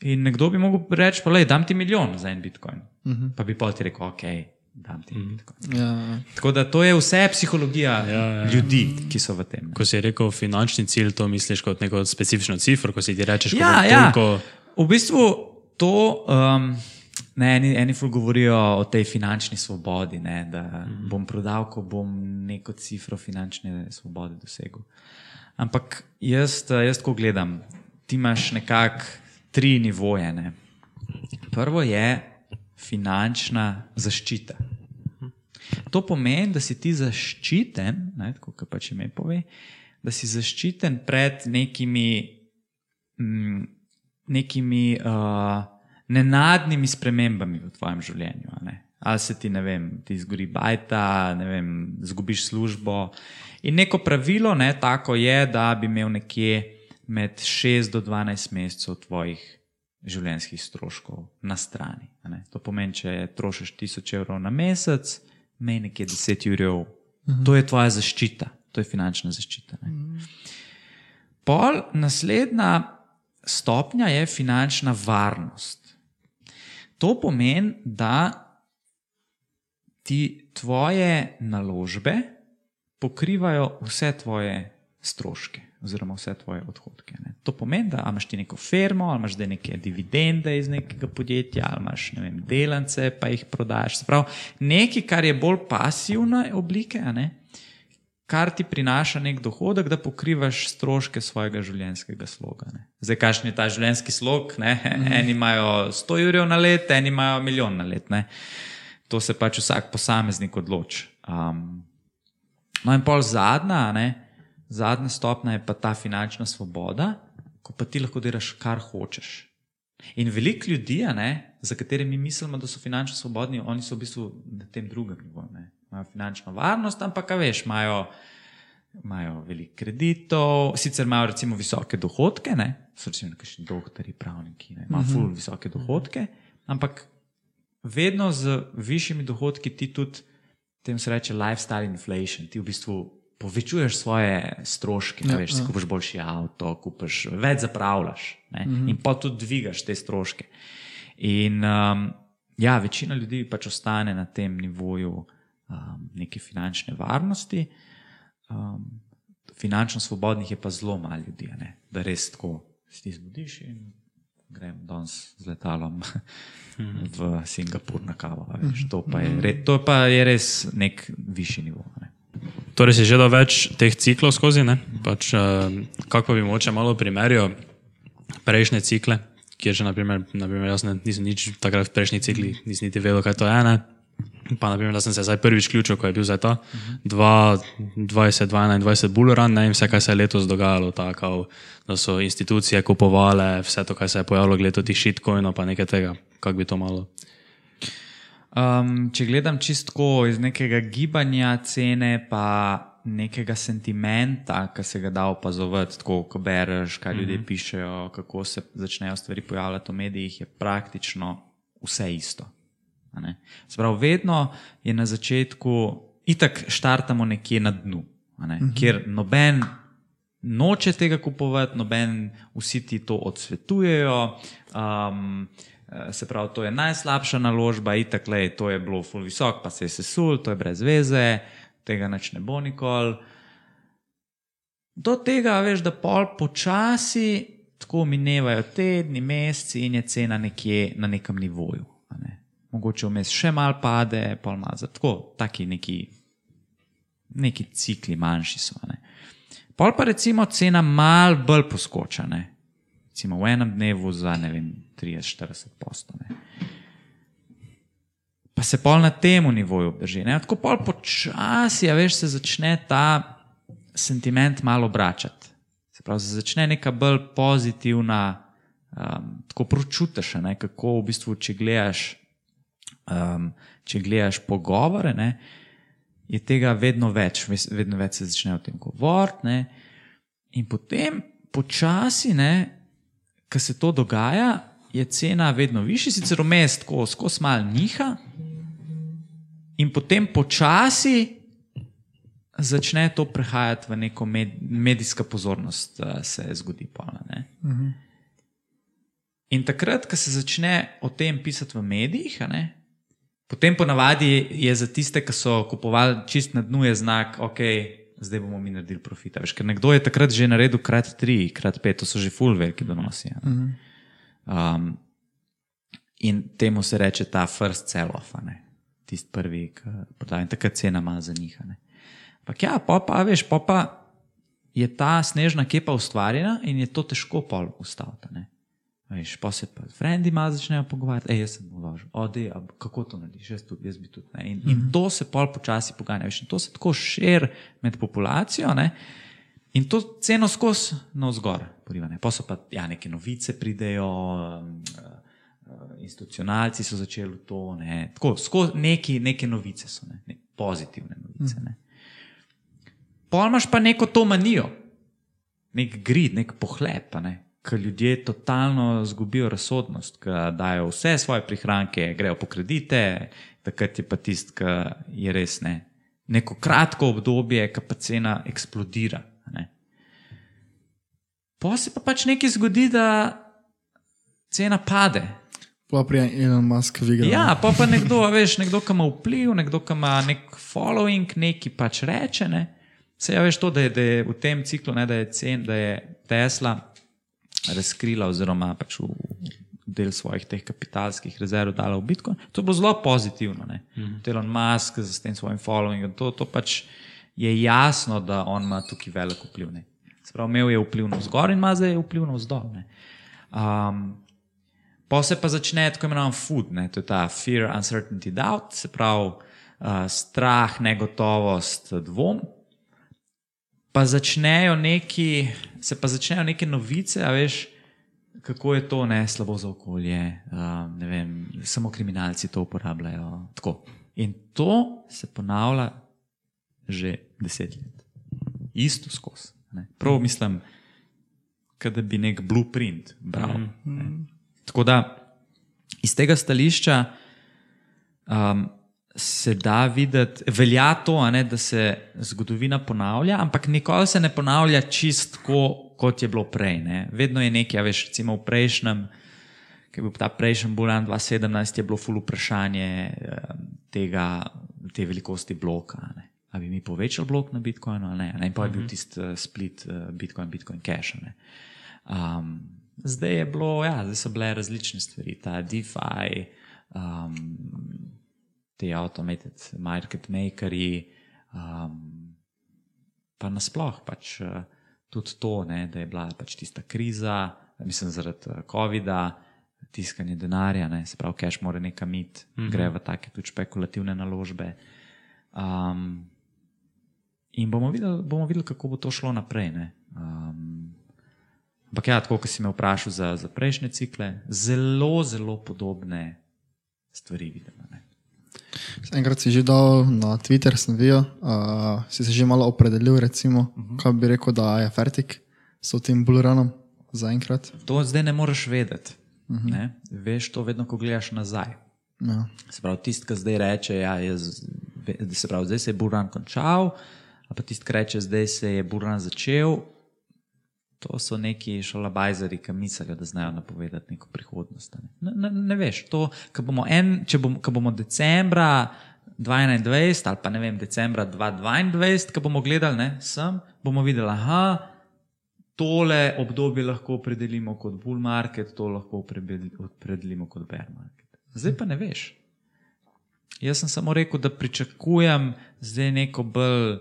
in nekdo bi mogel reči: pa, lej, dam ti milijon za en bitcoin. Uh -huh. Pa bi pa ti rekel, ok, ti uh -huh. bitcoin. Ja, Tako da to je vse psihologija Ja, ja, ja. ljudi, ki so v tem. Ko si rekel finančni cilj, to misliš kot neko specifično cifro, ko si ti rečeš, Ja, bo ja. toliko- V bistvu to, um, ne, eni, eni ful govorijo o tej finančni svobodi, ne, da bom prodal, ko bom neko cifro finančne svobode dosegel. Ampak jaz, eh, jaz ko gledam, ti imaš nekako tri nivoje. Ne. Prvo je finančna zaščita. To pomeni, da si ti zaščiten, ne, tako kot pač ime pove, da si zaščiten pred nekimi mm, nekimi uh, nenadnimi spremembami v tvojem življenju. a ne. Ali se ti, ne vem, ti zgori bajta, ne vem, zgubiš službo. In neko pravilo, ne, tako je, da bi imel nekje med 6 do 12 mesecev tvojih življenjskih stroškov na strani. To pomeni, če trošiš 1000 evrov na mesec, mej nekje 10 evrov. To je tvoja zaščita, to je finančna zaščita. Ne. Pol naslednja stopnja je finančna varnost. To pomeni, da ti tvoje naložbe pokrivajo vse tvoje stroške, oziroma vse tvoje odhodke. Ne. To pomeni, da imaš ti neko firmo, ali imaš zdaj neke dividende iz nekega podjetja, ali imaš ne vem, delance, pa jih prodajaš. Se pravi, nekaj, kar je bolj pasivne oblike, ne, kar ti prinaša nek dohodek, da pokrivaš stroške svojega življenjskega sloga. Ne. Zdaj, kakšen je ta življenjski slog? Ne? Eni imajo 100 jurjev na let, eni imajo milijon na let. Ne. To se pač vsak posameznik odloči. Um, no, in pol zadnja, ne, zadnja stopnja je pa ta finančna svoboda, ko pa ti lahko delaš, kar hočeš. In veliko ljudi, ne, za katere mi mislimo, da so finančno svobodni, oni so v bistvu na tem drugem nivoju. ne. Imajo finančno varnost, ampak, a veš, imajo, imajo veliko kreditov, sicer imajo recimo visoke dohodke, ne, so recimo nekakšni doktori, pravniki, ne, imajo ful visoke dohodke, ampak vedno z višjimi dohodki ti tudi, tem se reče lifestyle inflation, ti v bistvu povečuješ svoje stroške, ja, veš, si kupiš boljši avto, kupiš, več zapravljaš ne, mm -hmm. in pa tudi dvigaš te stroške. In um, ja, večina ljudi pač ostane na tem nivoju um, neke finančne varnosti. Um, finančno svobodnih je pa zelo malo ljudi, ne? da res tako si zbudiš in grem danes z letalom v Singapur na kavo. Veš, to, pa je, re- to pa je res nek višji nivo. Ne? Torej, si že dal več teh ciklov skozi, ne? pač, uh, kako bi moče malo primerjal prejšnje cikle, kjer že, naprimer, naprimer jaz ne, nisem nič takrat v prejšnjih ciklih, nisem niti vedel, kaj to je. Ne? Pa, naprimer, da sem se zdaj prvič ključil, ko je bil zdaj ta 2020-2021 bullrun ne, in vse, kar se je letos dogajalo, tako, da so institucije kupovale vse to, kar se je pojavilo, glede tih shitcoinov, pa nekaj tega, kako bi to malo. Um, če gledam čistko iz nekega gibanja cene, pa nekega sentimenta, ki se ga da opazovati, tako ko bereš, kaj ljudje mm -hmm. pišejo, kako se začnejo stvari pojavljati v medijih, je praktično vse isto. pravi, vedno je na začetku, itak štartamo nekje na dnu, ne, mm -hmm. kjer noben noče tega kupovati, noben, vsi ti to odsvetujejo. Um, eh, se pravi, to je najslabša naložba, itak, lej, to je bilo full visok, pa se je sesul, to je brez veze, tega nič ne bo nikoli. Do tega, veš, da pol počasi, tako minevajo tedni, meseci in je cena nekje na nekem nivoju. Ne. Mogoče vmes še mal pade, pol mal za tako, taki neki, neki cikli manjši so. Ne. Pol pa recimo cena mal bolj poskoča, ne. recimo v enem dnevu za ne vem 30-40 posto. Ne. Pa se pol na tem nivoju obdrži. Ne. Tako pol počasi, a veš, se začne ta sentiment malo obračati. Se pravi, se začne neka bolj pozitivna, um, tako pročutiš, ne, kako v bistvu, če gledaš, um, če gledaš pogovore, ne, je tega vedno več, vedno več se začne o tem govoriti. ne. In potem počasi, ko se to dogaja, je cena vedno višja, sicer vmes tako skozi mal niha, in potem počasi začne to prehajati v neko med, medijska pozornost, uh, se zgodi. Pola, ne. In takrat, ko se začne o tem pisati v medijih, ne, potem ponavadi je za tiste, ki so kupovali čist na dnu, je znak, ok, zdaj bomo mi naredili profit. Veš, ker nekdo je takrat že naredil krat tri, krat pet, to so že full veliki donosi. a ne. Um, in temu se reče ta first sell-off, tisti prvi, ki prodaja in takrat cena ima za njih. a ne. Ampak ja, pa, pa veš, pa, pa je ta snežna kepa ustvarjena in je to težko pol ustaviti. Veš, pa se pa frendi malo začnejo pogovarjati, ej, jaz sem uložil, ode, kako to narediš, jaz, tudi, jaz bi tudi. Ne? In, in to se pol počasi poganja, veš, in to se tako širi med populacijo. Ne? In to ceno skozi navzgor poriva. ne. Pa so pa ja, neke novice pridejo, um, uh, institucionalci so začeli to, ne. tako skozi neki, neke novice so, ne, ne, pozitivne novice. Ne. Pol imaš pa neko to manijo, nek grid, nek pohlep, ne. Ker ljudje totalno izgubijo razsodnost, ki dajo vse svoje prihranke, grejo po kredite, takrat je pa tisti, ki je res ne. Neko kratko obdobje, ki pa cena eksplodira. Pa se pa pač nekaj zgodi, da cena pade. Pa prije Elon Musk v igri. Ja, pa pa nekdo, a veš, nekdo, ki ima vpliv, nekdo, ki ima nek following, neki pač reče. Ne. Se ja, veš to, da je, da je v tem ciklu, ne, da, je cen, da je Tesla razkrila, oziroma pač v v del svojih teh kapitalskih rezerv dala v Bitcoin. To je bilo zelo pozitivno. Mm -hmm. Elon Musk z tem svojim followingom, to, to pač je jasno, da on ima tukaj velik vpliv. Ne. Se pravi, imel je vpliv na zgor in ima zdaj vpliv na vzdolj. Um, Pa se pa začne tako imenovan food, ne? to je ta fear, uncertainty, doubt, se pravi uh, strah, negotovost, dvom. Pa začnejo neki, se pa začnejo neke novice, a veš, kako je to ne slabo za okolje, uh, ne vem, samo kriminalci to uporabljajo. Tako. In to se ponavlja že deset let. Isto skozi. Ne. Prav mislim, da bi nek blueprint bral. Mm -hmm. Tako da iz tega stališča um, se da videti, velja to, a ne, da se zgodovina ponavlja, ampak nikoli se ne ponavlja čistko, kot je bilo prej. Ne. Vedno je nekaj, a veš, recimo v prejšnjem, ki je bil ta prejšnji Bulan 2017, je bilo ful vprašanje um, tega, te velikosti bloka. a Ne. A bi mi povečali blok na Bitcoinu ali ne? ne? In pa je bil tisti uh, split uh, Bitcoin, Bitcoin Cash. Um, zdaj je bilo, ja, zdaj so bile različne stvari, ta DeFi, um, te automated market makeri, um, pa nasploh pač uh, tudi to, ne, da je bila pač tista kriza, mislim zaradi COVID-a, tiskanje denarja, ne, se pravi, cash mora nekam iti, mm -hmm. gre v take tudi špekulativne naložbe. Um, in bomo videli, bomo videli, kako bo to šlo naprej. ne. Um, Ampak ja, tako kot si me vprašal za, za prejšnje cikle, zelo, zelo podobne stvari vidimo. Ne. Enkrat si že dal na Twitter, sem videl, uh, si se že malo opredelil, recimo, uh -huh. kaj bi rekel, da je fertik s tem bullrunom zaenkrat. To zdaj ne moreš vedeti. Uh -huh. ne? Veš to vedno, ko gledaš nazaj. Ja. Se pravi, tisti, ki zdaj reče, ja, se pravi, zdaj se je Buran končal, a pa tisti, ki reče, zdaj se je Buran začel. To so neki šalabajzeri, ki mislijo, da znajo napovedati neko prihodnost. Ne, ne, ne veš, to, bomo, en, če bomo, ko bomo decembra 2021 ali pa ne vem, decembra 2022, ko bomo gledali ne, sem, bomo videli, da tole obdobje lahko opredelimo kot bull market, to lahko opredelimo kot bear market. Zdaj pa ne veš. Jaz sem samo rekel, da pričakujem zdaj neko bolj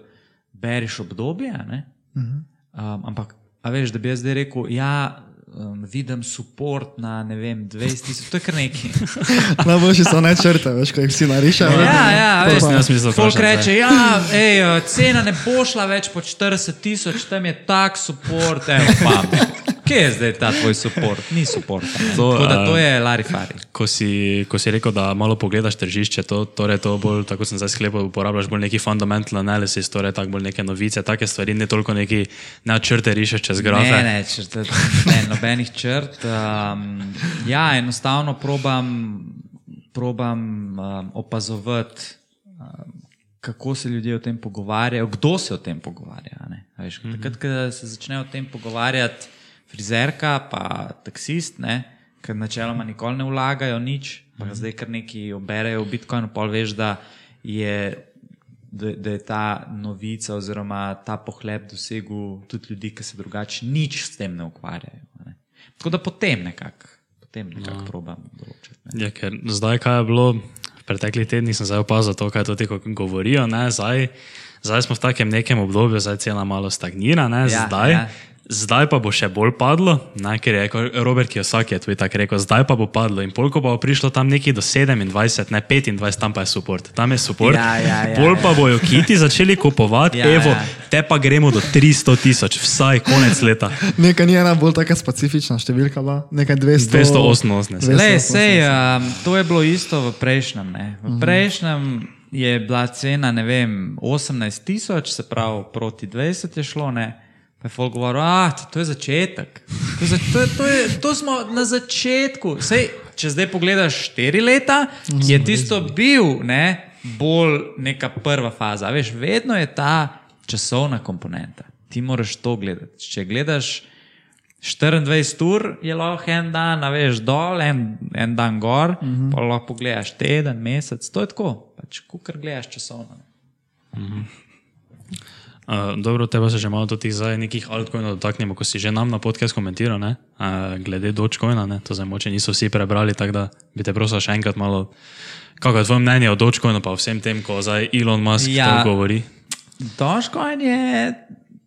beriš obdobje, uh -huh. um, ampak A veš, da bi jaz zdaj rekel, ja, um, vidim support na ne vem, 20 tisoč, to je kar nekaj. Najboljši so ne črte, veš, ko jih vsi narišajo. ja, ja, To veš, jaz mislil folk reče, ja, ej, cena ne bo šla več po 40 tisoč, tam je tak support, evo, pa. Kje je zdaj ta tvoj support? Ni support. To, To, da, eh, to je Larifari. Ko si, ko si rekel, da malo pogledaš tržišče, to, torej to bolj, tako sem zdaj sklepal, uporabljaš bolj neki fundamental analysis, torej tako bolj neke novice, take stvari, ne toliko neki načrte rišeš čez grafe. Ne, ne, črt, ne, nobenih črt. Um, ja, enostavno probam, probam um, opazovati, um, kako se ljudje o tem pogovarjajo, kdo se o tem pogovarja. Veš, takrat, ko se začne o tem pogovarjati frizerka, pa taksist, ne, ker načeloma nikoli ne vlagajo nič, pa zdaj kar neki oberejo v Bitcoinu, pol veš, da je da, da je ta novica oziroma ta pohleb dosegel tudi ljudi, ki se drugače nič s tem ne ukvarjajo. Ne. Tako da potem nekako potem nekak no. probam določiti. Ne. Ja, ker zdaj, kaj je bilo v preteklih tednih, sem zdaj opazil to, kaj to ti govorijo. Ne, zdaj, zdaj smo v takem nekem obdobju, zdaj cena malo stagnira, ne, Ja, zdaj, ja. Zdaj pa bo še bolj padlo, ne, ker je rekel, Robert Kiyosaki je tudi tako rekel, zdaj pa bo padlo in polko bo prišlo tam neki do 27, ne 25, tam pa je support, tam je support, Ja, ja, ja, pol pa ja. bojo kiti začeli kupovati, Ja, evo, ja. te pa gremo do 300 tisoč, vsaj konec leta. Nekaj ni ena bolj taka specifična številka, ba? nekaj 200. 288. 288. Lej, sej, um, to je bilo isto v prejšnjem. Ne. V prejšnjem je bila cena, ne vem, 18 tisoč, se pravi, proti 20 je šlo. Ne. Pa je folk govoril, ah, to je začetek. To, je, to, je, to, je, to smo na začetku. Sej, če zdaj pogledaš 4 leta, je tisto bil ne, bolj neka prva faza. Veš, vedno je ta časovna komponenta. Ti moraš to gledati. Če gledaš 24 ur je lahko en dan, veš, dol, en, en dan gor, uh -huh. pa lahko pogledaš teden, mesec. To je tako, pač, kar gledaš časovno. Uh, dobro, tebe se že malo tudi zdaj nekih altcoinov dotaknemo, ko si že nam na podcast komentiral, ne? Uh, glede Dogecoina, ne? to zdaj moče niso vsi prebrali, tako da bi te prosil še enkrat malo, kako je tvoje mnenje o Dogecoinu, pa vsem tem, ko zdaj Elon Musk ja. To govori. Dožkojen je,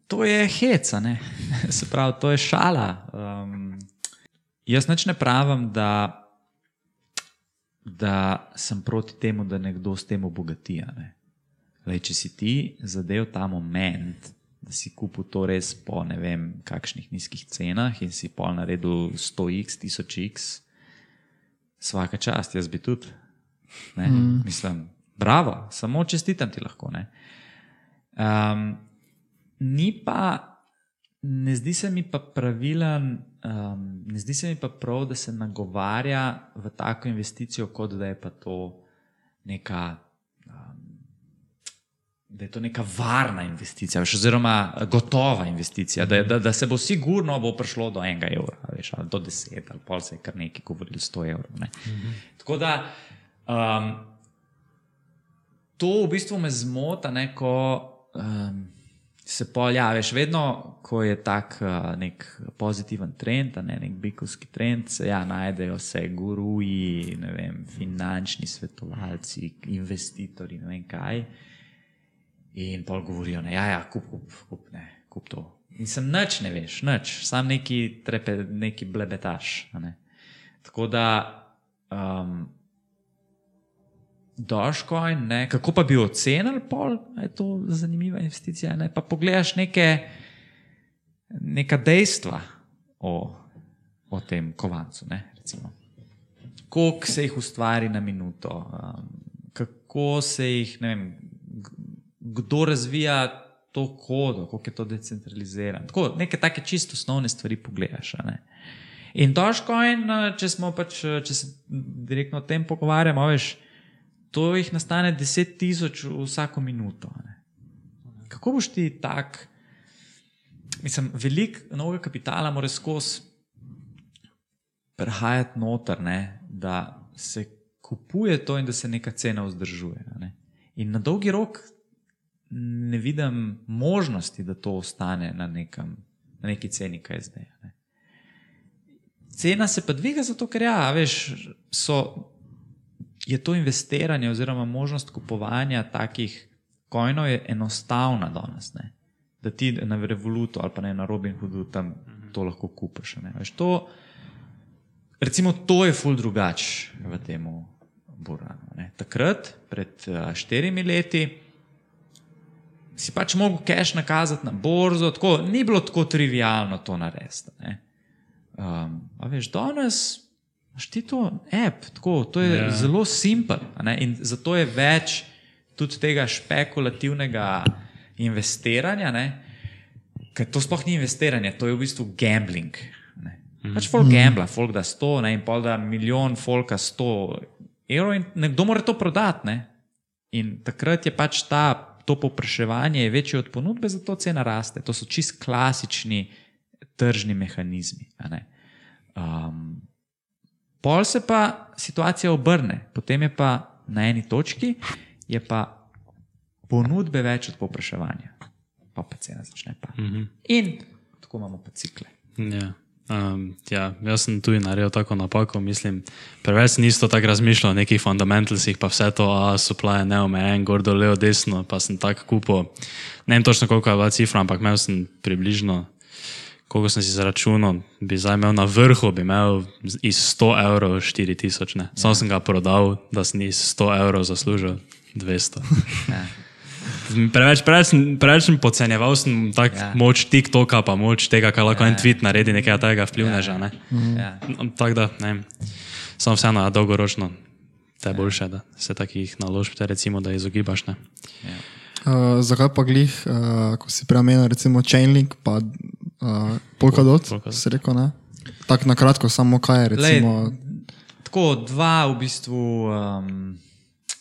to je heca, ne? se pravi, to je šala. Um, jaz nič ne pravim, da, da sem proti temu, da nekdo s tem obogati. ne. Lej, če si ti zadev ta moment, da si kupil to res po ne vem kakšnih nizkih cenah in si pol naredil 100x, 1000x, vsaka čast, jaz bi tudi. Ne? Mm. Mislim, bravo, samo čestitam ti lahko. Ne? Um, ni pa, ne zdi se mi pa pravilen, um, ne zdi se mi pa prav, da se nagovarja v tako investicijo, kot da je pa to neka. Da je to neka varna investicija, veš, oziroma gotova investicija, da, da, da se bo sigurno bo prišlo do enega evra, veš, ali do deset, ali pol se je kar nekaj govorili, sto evrov. Ne. Tako da um, to v bistvu me zmota, ne, ko um, se poljaviš, vedno, ko je tak uh, nek pozitiven trend, ne nek bikovski trend, se ja, najdejo se guruji, vem, finančni svetovalci, investitorji, ne vem kaj. In pol govorijo, da ja, ja, kup, kup, kup, ne, kup to. In sem nič ne veš, nič, sam neki trepe, neki blebetaš. ne. Tako da, um, Dogecoin, ne, kako pa bi ocenili, pol, je to zanimiva investicija. Ne? Pa pogledaš neke, neka dejstva o, o tem kovancu. Ne, recimo. Koliko se jih ustvari na minuto, um, kako se jih, ne vem, kdo razvija to kodo, kako je to decentralizirano. Tako, neke take čisto osnovne stvari pogledaš. In Dogecoin, eh, če pač, eh, če se direktno o tem pogovarjamo, veš, to jih nastane 10 tisoč vsako minuto. ne. Kako boš ti tak, mislim, velik novega kapitala mora skozi prehajati noter, ne, da se kupuje to in da se neka cena vzdržuje. Ne. In na dolgi rok ne vidim možnosti, da to ostane na, nekem, na neki ceni, kaj zdaj. Ne. Cena se pa dviga, zato ker ja, veš, so, je to investiranje oziroma možnost kupovanja takih kojnov je enostavna danes. Ne? Da ti na Revolutu ali pa ne na Robin Hoodu tam to lahko kupiš. ne. Veš, to, recimo, to je ful drugače v tem Buranu. ne. Takrat, pred uh, štirimi leti, si pač mogel cash nakazati na borzo, tako, ni bilo tako trivialno to narediti. Um, a veš, danes imaš ti to app, tako, to je Ja. yeah. zelo simpel. In zato je več tudi tega špekulativnega investiranja, ne, ker to sploh ni investiranje, to je v bistvu gambling. Ne. Pač folk gambla, folk da 100 ne, in pol da milijon folka 100 evrov in nekdo mora to prodati. Ne. In takrat je pač ta, to povpraševanje je večje od ponudbe, zato cena raste. To so čist klasični tržni mehanizmi. Um, pol se pa situacija obrne, potem je pa na eni točki, je pa ponudbe več od povpraševanja, pa pa cena začne pa. Mm -hmm. In tako imamo pa cikle. Ja. Um, ja, jaz sem tudi naredil tako napako. Mislim, preveč sem isto tako razmišljal o nekih fundamentalsih, pa vse to, a supply je neomejen, gor dol, levo, desno, pa sem tako kupil. Ne vem točno, koliko je bila cifra, ampak imel sem približno, koliko sem si zaračunal, bi zdaj imel na vrhu, bi imel iz 100 evrov 4000. ne. Sam sem ga prodal, da sem iz 100 evrov zaslužil 200. Ja. Preveč, preveč, sem- preveč sem podcenjeval sem tak Ja. ja. moč TikToka, pa moč tega, kar lahko ja, en tweet naredi, nekaj tega vplivneža. Ne? Ja. No, Tako da, ne vem, samo vseeno, a dolgoročno te je boljše, da se takih naložb, te recimo, da izogibaš. Ne? Uh, zakaj pa glih, uh, ko si premenil recimo Chainlink, pa uh, Polkadot, Polkadot. si rekel, ne? Tako na kratko, samo kaj je recimo. Lej, tako dva v bistvu, um,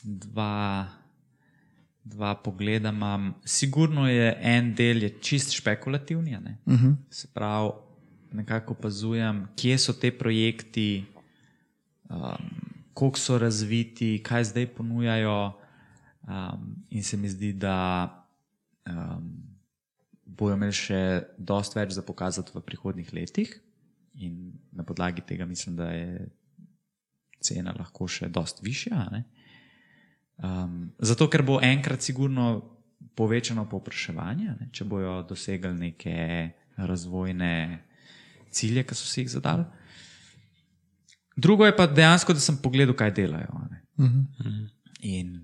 dva, dva pogleda imam. Sigurno je en del je čist špekulativni, uh -huh. se pravi, nekako opazujem, kje so te projekti, um, koliko so razviti, kaj zdaj ponujajo. Um, in se mi zdi, da um, bojo imeli še dosti več za pokazati v prihodnih letih. In na podlagi tega mislim, da je cena lahko še dosti višja. ne. Um, zato, ker bo enkrat sigurno povečano povpraševanje, ne, če bojo dosegli neke razvojne cilje, ki so si jih zadali. Drugo je pa dejansko, da sem pogledal, kaj delajo. a ne. In,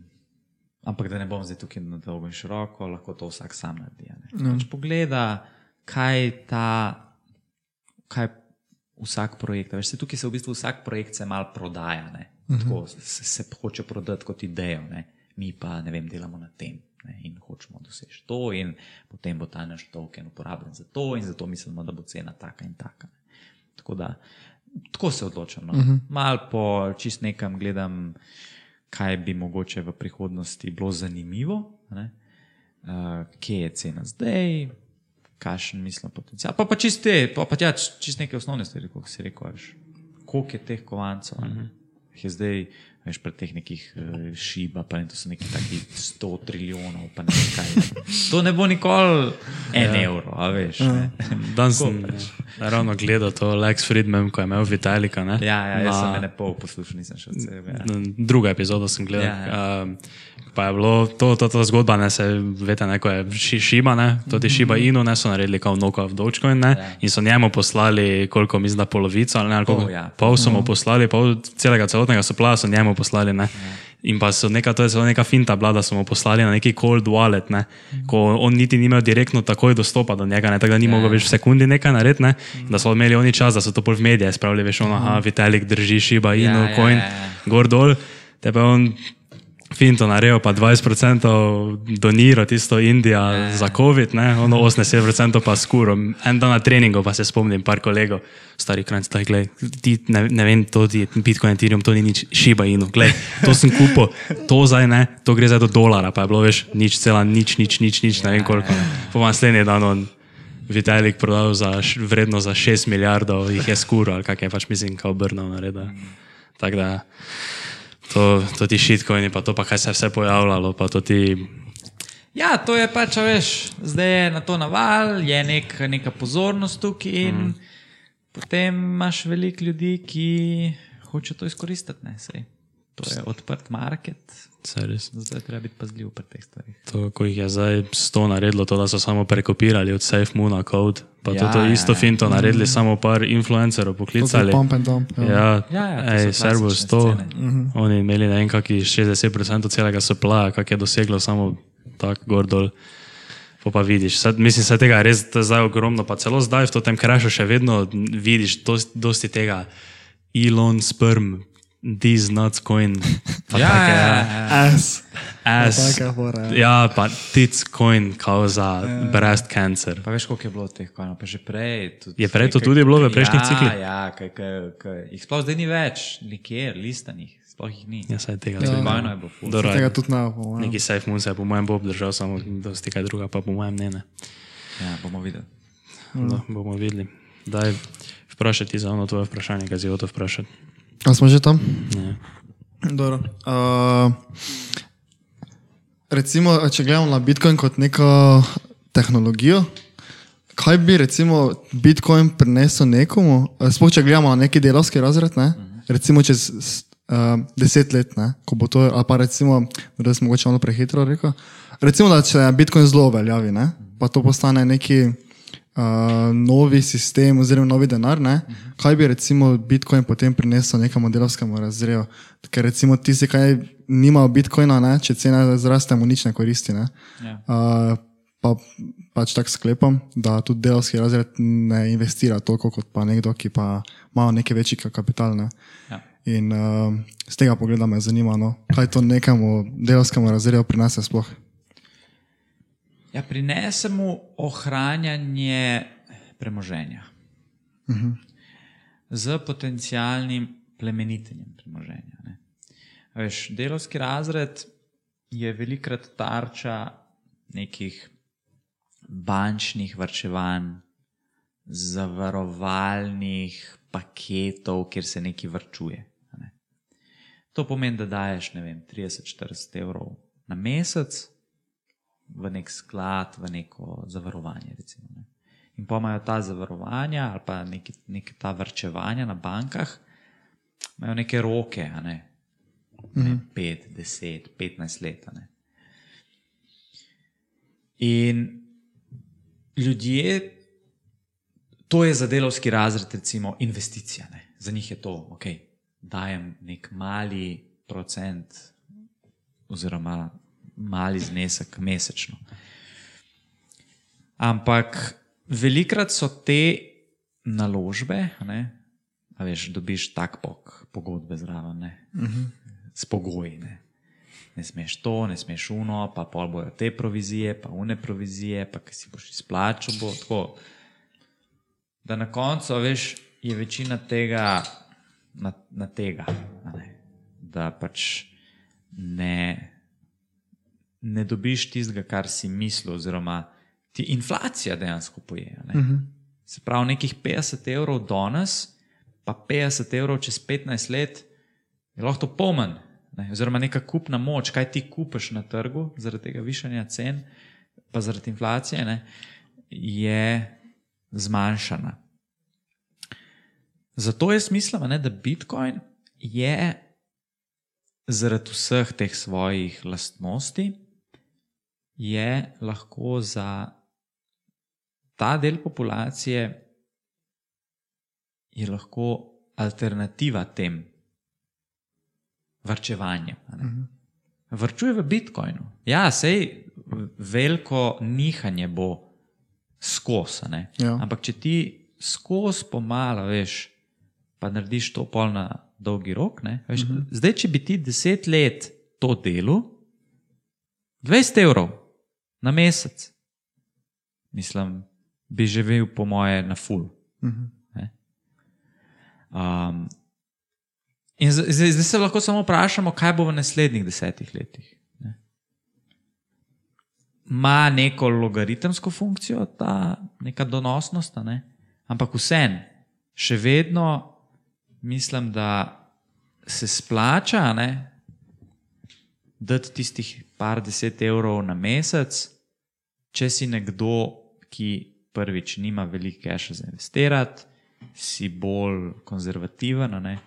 ampak da ne bom zdaj tukaj na dolgo in široko, lahko to vsak sam naredi. a ne. Pač pogleda, kaj ta, kaj vsak projekt. Veš, tukaj se v bistvu vsak projekt se mal prodaja. Ne? Tako se, se hoče prodati kot idejo, ne? mi pa ne vem, delamo na tem. Ne? In hočemo doseči to, in potem bo ta naš token uporabljen za to, in zato mislimo, da bo cena taka in taka. Ne? Tako da tako se odločam. No. Uh -huh. Mal po čist nekam gledam, kaj bi mogoče v prihodnosti bilo zanimivo, ne? uh, kje je cena zdaj, kakšen mislim potencial. Pa, pa čiste, pa, pa ja, čist neke osnovne stvari, kot si rekel, koliko je teh kovancov. Uh -huh. Je zdaj, veš, pri teh nekih uh, šiba, pa ne, to so neki taki 100 trilijonov, pa ne vem kaj. To ne bo nikoli en ja. evro, a veš. Ne? Danes sem ja, ravno gledal to Lex Friedman, ko je imel Vitalika. Ne? Ja, ja, jaz Na- sem ene pol poslušal, nisem še od sebe. Ja. Druga epizoda sem gledal. Ja, Ja, ja. Pa je bilo to, to, to zgodba, ne se veste, neko je ši- šiba, ne, to ti šiba inu, ne so naredili kao noko v Dogecoin, ne, Ja. in so njemu poslali, koliko mislim, da polovico, ali ne, ali koliko, Pol, ja. pol so mu poslali, pol celega celotnega soplava so njemu poslali, ne. In pa so neka, to je celo neka finta bila, da so mu poslali na neki cold wallet, ne, ko on niti ni imel direktno takoj dostopa do njega, ne, tako da ni mogel več v sekundi nekaj narediti, ne, da so imeli oni čas, da so to pol v medije spravili, veš, ono, aha, Vitalik drži šiba Ja, ja, coin, ja, ja. gor dol, te pa je on finto naredil, pa 20% doniral tisto Indija Ja. za COVID, ne? ono 80% pa skuro. En dan na treningu pa se spomnim, par kolegov, stari krajc, da gledaj, ti ne, ne vem, to ti je Bitcoin, Ethereum, to ni nič šiba inu, gledaj, to sem kupil, to zdaj ne, to gre zdaj do dolara, pa je bilo veš, nič cela, nič, nič, nič, nič ne vem koliko. Ne. Po naslednji dan on Vitalik prodal za, vredno za 6 milijardov, jih je skuro, ali kak je pač mislim, kao brnil naredil. Tako da to, to ti shitcoini, pa to pa kaj se je vse pojavljalo, ti. Ja, to je pač, veš, zdaj je na to naval, je nek, neka pozornost tukaj in mm. potem imaš veliko ljudi, ki hoče to izkoristiti. Ne, sej. to je odprt market, Res. zdaj treba biti pazljiv pri teh stvarih. To, ko jih je zdaj sto naredilo, to, da so samo prekopirali od SafeMoona kode, pa ja, Ja, to, to ja, isto ja. finto naredili, samo par influencerov poklicali. Pump and dump. Ja. Ja, Ja, ja, ej, so Servus, to. scene. Uh-huh. Oni imeli ne vem, kakšni 60% celega supply, kak je doseglo samo tak gor dol. Pa, pa vidiš, sad, mislim, da tega je res zdaj ogromno, pa celo zdaj v tem krašu še vedno vidiš dosti, dosti tega Elon sperm, these nuts coin. Pa Ja, take, ja, ja. As. As, taka fora, ja, pa tits coin, kao za breast cancer. Pa veš, koliko je bilo teh kojnov, pa že prej. Tudi, Je prej to tudi bilo v prejšnjih ja, ciklih? Ja, kaj, kaj, kaj. jih sploh zdaj ni več, nikjer, listanih, sploh jih ni. Ja, saj tega Ja, tudi. Kojno je bilo. Dobro, Tega tudi ne bo. Neki safe moon se je po mojem bo obdržal, samo dosti kaj druga, pa po mojem ne. ne. Ja, bomo videli. No, bomo videli. Daj vprašati za ono tvoje vprašanje, kaj si hotel vprašati. A smo že tam? Ne. Dobro. Uh, recimo, če gledamo na Bitcoin kot neko tehnologijo, kaj bi recimo Bitcoin prinesel nekomu, sploh če gledamo na neki delovski razred, ne? recimo čez uh, deset let, ne? ko bo to, ali pa recimo, da sem mogoče malo prehitro rekel, recimo, da če Bitcoin zelo uveljavi, ne? pa to postane neki uh, novi sistem oziroma novi denar, ne? kaj bi recimo Bitcoin potem prinesel nekemu delovskemu razredu. Ker recimo tisti, ki nimajo Bitcoina, ne? če cena zraste, mu nič ne koristi. Ne? Ja. Uh, pa pač tako sklepam, da tudi delovski razred ne investira toliko kot pa nekdo, ki pa ima neki večji ka- kapital. Ne? Ja. In uh, z tega pogleda me zanima, no, kaj to nekemu delovskemu razredu prinese sploh. Ja, prinese mu ohranjanje premoženja uh -huh. z potencialnim plemenitenjem premoženja. Ne. Veš, delovski razred je velikrat tarča nekih bančnih varčevanj, zavarovalnih paketov, kjer se nekaj vrčuje. Ne. To pomeni, da daješ vem, 30-40 evrov na mesec v nek sklad, v neko zavarovanje. Recimo, ne. In pa imajo ta zavarovanja ali pa neki, neki ta vrčevanja na bankah, imajo neke roke, a ne. ne 5, 10, 15 let. a Ne. In ljudje, to je za delovski razred, recimo, investicija. Ne. Za njih je to, ok, dajem nek mali procent oziroma mali znesek mesečno. Ampak velikrat so te naložbe, ne, a veš, dobiš tak pok, pogodbe zraven, ne, uh -huh. s pogoji. Ne. ne smeš to, ne smeš uno, pa pol bojo te provizije, pa une provizije, pa ki si boš izplačal, bo tako. Da na koncu, veš, je večina tega na, na tega, da pač ne ne dobiš tistega, kar si mislil, oziroma ti inflacija dejansko poje. Uh -huh. Se pravi, nekih 50 evrov danes, pa 50 evrov čez 15 let, je lahko to pomen. Ne? Oziroma, neka kupna moč, kaj ti kupiš na trgu, zaradi tega višanja cen, pa zaradi inflacije, ne, je zmanjšana. Zato jaz mislim, ne, da Bitcoin je zaradi vseh teh svojih lastnosti, je lahko za ta del populacije je lahko alternativa tem varčevanjem. a ne. Varčuje v Bitcoinu. Ja, sej veliko nihanje bo skozi. Ja. ampak če ti skozi pomalo, veš, pa narediš to pol na dolgi rok. ne, Veš, uh -huh. Zdaj, če bi ti deset let to delo, 20 evrov na mesec, mislim, bi živel, po moje, na full. Ne. Um, in zdaj, zdaj se lahko samo vprašamo, kaj bo v naslednjih desetih letih. ne. Ma neko logaritemsko funkcijo, ta neka donosnost, ne? ampak vsem, še vedno mislim, da se splača ne, dati tistih par deset evrov na mesec, če si nekdo, ki prvič nima veliko keša za investirati, si bolj konzervativen. ne.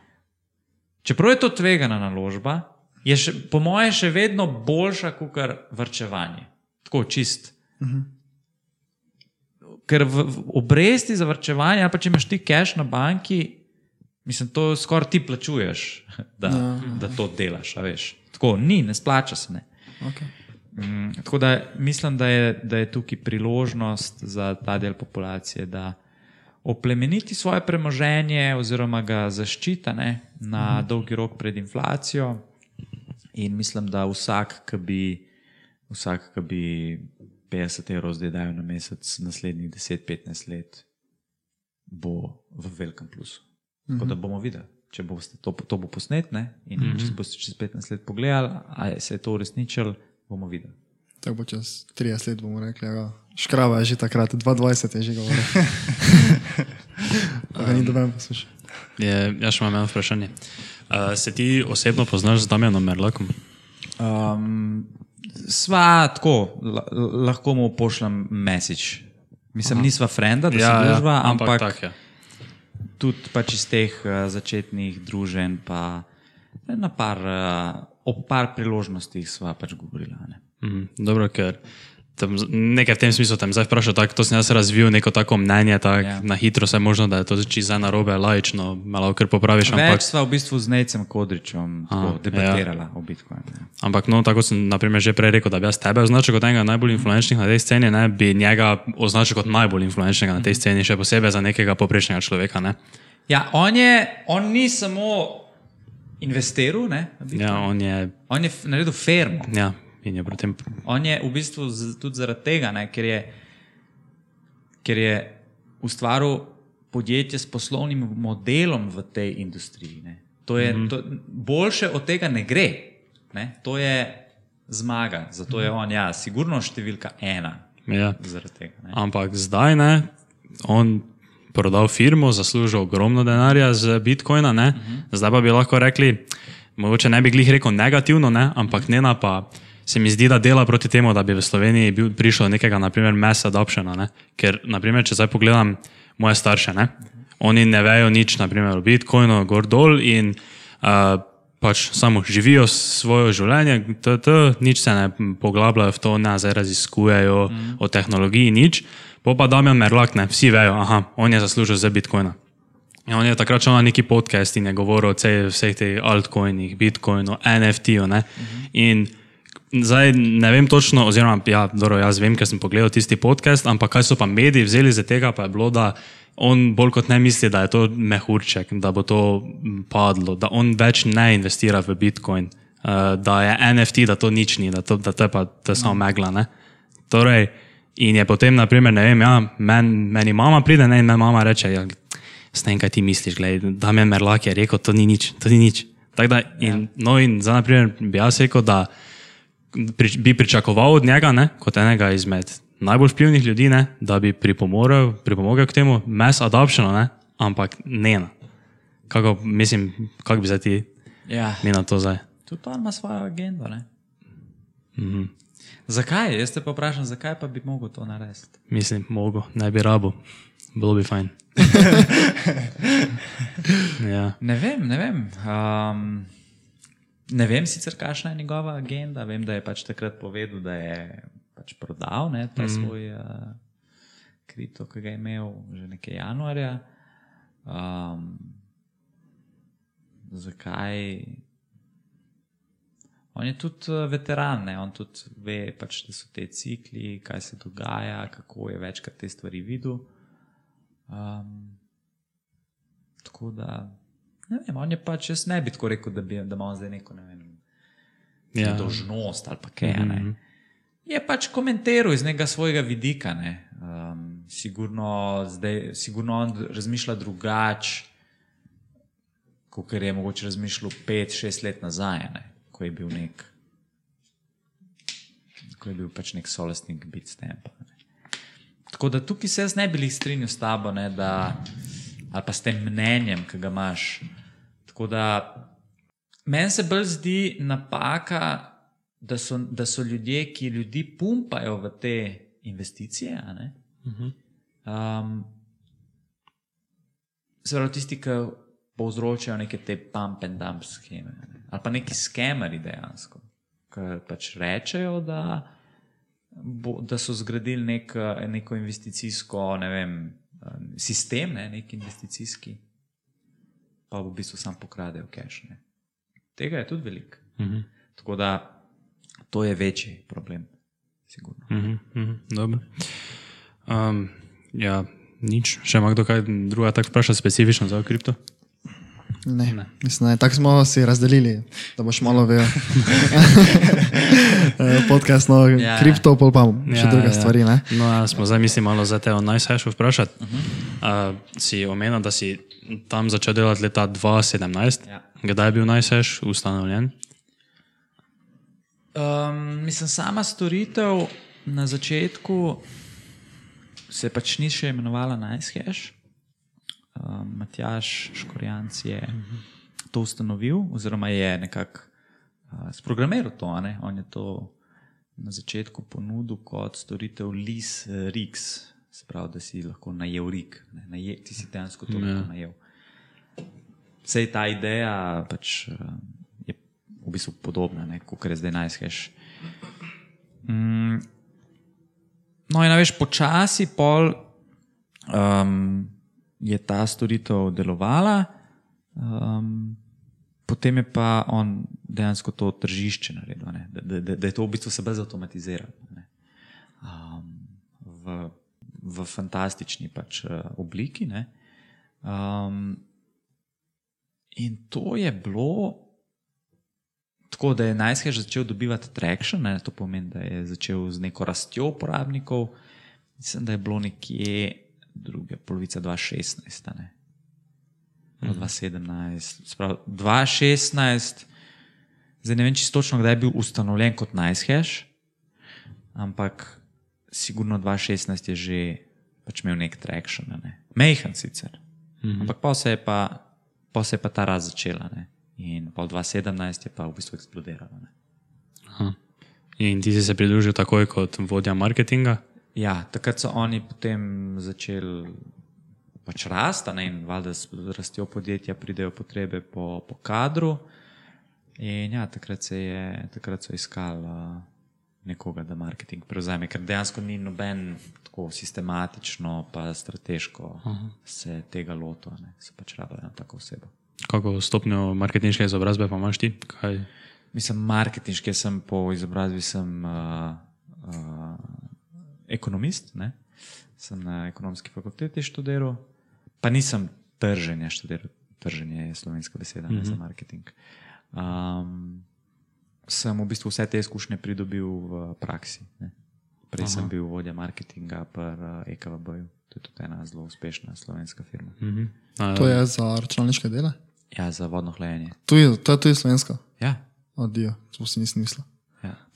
Čeprav je to tvegana naložba, je še, po mojem še vedno boljša kot vrčevanje. Tako čist. Ker v, v obresti za vrčevanje, ali pa če imaš ti cash na banki, mislim, to skoraj ti plačuješ, da, da to delaš. veš. Tako ni, ne splača se. Ne. Okay. Mm, tako da mislim, da je, da je tukaj priložnost za ta del populacije, da oplemeniti svoje premoženje oziroma ga zaščita ne, na dolgi rok pred inflacijo. In mislim, da vsak, ki bi, vsak, ki bi 50 evrov zdaj dajal na mesec, naslednjih 10-15 let, bo v velikem plusu. Tako da bomo videli, če bo to, to bo posnet ne? in mm -hmm. če boste čez 15 let pogledali, ali se je to uresničilo, bomo videli. Tako bo čez 30 let bomo rekli, ja, škrava je že takrat, 22 je že govoril. Ga ni doben poslušal. Je, jaz še imam eno vprašanje. Uh, se ti osebno poznaš z Damjanom Merlakom? Um, sva tako, la, lahko mu pošljem message. Mislim, nisva frenda, da ja, se družba, ja, ampak, ampak tak, ja. Tudi pač iz teh uh, začetnih druženj, pa na par, uh, o par priložnostih sva pač govorila. Ne. Mm, dobro, ker tam, nekaj v tem smislu tam zdaj vprašal, tak, to sem jaz razvil neko tako mnenje, tak, Ja. ja. na hitro se možno, da je to čisto za narobe, lajično, malo kar popraviš, ampak, Več sva v bistvu z Necem Kodričem tako, debatirala ja. o Bitcoinu. ampak no, tako sem naprimer že prej rekel, da bi jaz tebe označil kot enega najbolj influenčnih na tej sceni, ne, bi njega označil kot najbolj influenčnega na tej sceni, še posebej za nekega poprečnega človeka. Ne. Ja, on, je, on ni samo investiral, ne. Ja, on je, on je naredil firmo. ja, in je potem, On je v bistvu z, tudi zaradi tega, ne, ker, je, ker je ustvaril podjetje s poslovnim modelom v tej industriji. Ne. To je, mm -hmm. to, boljše od tega ne gre. Ne. To je zmaga, zato je on, ja, sigurno številka ena. ja. Zaradi tega. Ne. Ampak zdaj ne, on prodal firmo, zaslužil ogromno denarja z Bitcoina, ne? zdaj pa bi lahko rekli, mogoče ne bi glih rekel negativno, ne? ampak Nena pa se mi zdi, da dela proti temu, da bi v Sloveniji bil, prišlo do nekega, naprimer, mass adoptiona. Ne? Ker, naprimer, če zdaj pogledam moje starše, ne? oni ne vejo nič, naprimer, o Bitcoinu, gor dol in uh, pač samo živijo svoje življenje, t, t, nič se ne poglabljajo v to, ne zdaj raziskujejo mm. o tehnologiji, nič. Po pa Damien Merlak, ne, vsi vejo, aha, on je zaslužil za Bitcoina. In on je takrat šel na neki podcast in je govoril o vseh teh altcoinih, Bitcoinu, NFT-ju. Mm -hmm. In zdaj ne vem točno, oziroma ja, dobro, jaz vem, ker sem pogledal tisti podcast, ampak kaj so pa mediji vzeli za tega, pa je bilo, da on bolj kot ne misli, da je to mehurček, da bo to padlo, da on več ne investira v Bitcoin, uh, da je NFT, da to nič ni, da to, da to je pa to je samo megla. Ne? Torej, in je potem, naprimer, ne vem, ja, men, meni mama pride ne, in me mama reče, ja, s tem, kaj ti misliš, gledaj, da me Merlak je rekel, to ni nič, to ni nič. Tako Da, in, no, in za naprimer bi jaz rekel, da pri, bi pričakoval od njega, ne, kot enega izmed najbolj vplivnih ljudi, ne, da bi pripomogel, pripomogel k temu mass adoptionu, ne, ampak ne. Kako, mislim, kako bi zdaj ti Ja. mi na to zdaj? Tudi on ima svojo agendo. Mm -hmm. Zakaj? Jaz te pa vprašam, zakaj pa bi mogel to narediti? Mislim, mogo, ne bi rabo, bilo bi fajn. ja. Ne vem, ne vem. Um, ne vem sicer, kakšna je njegova agenda. Vem, da je pač takrat povedal, da je pač prodal ne, ta mm. svoj uh, kripto, ki ga je imel že nekaj januarja. Um, zakaj? On je tudi eh, veteran, ne? on tudi ve, pač, da so te cikli, kaj se dogaja, kako je večkrat te stvari videl. Um, tako da, ne vem, on je pač, jaz ne bi tako rekel, da, bi, da ima zdaj neko ne vem, Ja. dožnost ali pa kaj. Mm -hmm. Je pač komentiral iz nekega svojega vidika. Ne? Um, sigurno, zdaj, sigurno on razmišlja drugače, kot je mogoče razmišljal pet, šest let nazaj, ne? ko je bil nek. Ko je bil pač nek solastnik Bitstamp. Tako da tukaj se jaz ne bi strinjal s tabo, ne, da, ali pa s tem mnenjem, ki ga imaš. Tako da meni se bolj zdi napaka, da so, da so ljudje, ki ljudi pumpajo v te investicije. a ne, Um, se pravi, tisti, ki povzročajo neke te pump and dump scheme, ne? ali pa neki skemeri dejansko, ki pač rečejo, da, bo, da so zgradili nek, neko investicijsko ne vem, sistem, ne, nek investicijski, pa v bistvu sam pokradejo cache. Ne. Tega je tudi veliko. Mhm. Tako da To je večji problem. Sigurno. Mhm, mhm, dobro. Um, ja, nič. Še ima kdo kaj druga tako vpraša specifično za kripto? Ne, ne. Mislim, ne. Tako smo si razdelili, da boš malo vedel. Eh, Podcast, no, Ja, kripto, pol pa še ja, druge ja. stvari. Ne? No, ja, smo zdaj mislili malo za te najsajšo vprašati. Uh -huh. uh, si omenil, da si tam začel delati leta 2017. Ja. Kdaj je bil najsajš ustanovljen? Um, mislim, sama storitev na začetku se pač ni še imenovala NiceHash. Um, Matjaš Škorjanc je to ustanovil, oziroma je nekako uh, sprogramiral to. Ne? On je to na začetku ponudil kot storitev LIS RIX, sprav, da si lahko najel RIG, ne? naje, ti si dejansko to lahko najel. Vse ta ideja pač, uh, je v bistvu podobna, kot je zdaj najskež. Mm, no, in veš, počasi pol um, je ta storitev delovala, um, potem je pa on dejansko to tržišče naredil, da, da, da, da je to v bistvu se brez avtomatiziralo. ne. Um, v, v fantastični pač, uh, obliki. ne. Um, in to je bilo tako, da je najskaj začel dobivati traction, ne, to pomeni, da je začel z neko rastjo uporabnikov. Mislim, da je bilo nekje druga polovica 2016, ne. Bilo 2017, sprav, 2016, zdaj ne vem čisto točno, kdaj je bil ustanovljen kot NiceHash, ampak sigurno 2016 je že pač imel nek traction, ne. Mejhan sicer, mm -hmm. ampak pa se je pa, pa se je pa ta raz začela, ne. In pol 2017 je pa v bistvu eksplodirala. In ti si se pridružil takoj kot vodja marketinga? Ja, takrat so oni potem začeli pač rasti, ne, in valjda s rastjo podjetja pridejo potrebe po, po kadru. In ja, takrat, je, takrat so iskali uh, nekoga, da marketing prevzame, ker dejansko ni noben tako sistematično, pa strateško Aha. se tega loto, ne, se pač rabijo eno tako osebo. Kako stopnjo marketinške izobrazbe pa imaš ti? Kaj? Mislim, marketinški sem po izobrazbi sem uh, uh, ekonomist, ne? sem na ekonomski fakulteti študiral, pa nisem trženje študiral, trženje je slovenska beseda mm -hmm. ne, za marketing. Um, sem v bistvu vse te izkušnje pridobil v praksi. Ne? Prej Aha. sem bil vodja marketinga pri EKVB-ju, to je tudi ena zelo uspešna slovenska firma. Mm -hmm. A, To je za računalniške dele. Ja, za vodno hlajenje. To je, to je tudi slovenska. Ja, Odijo, to si nisem mislil.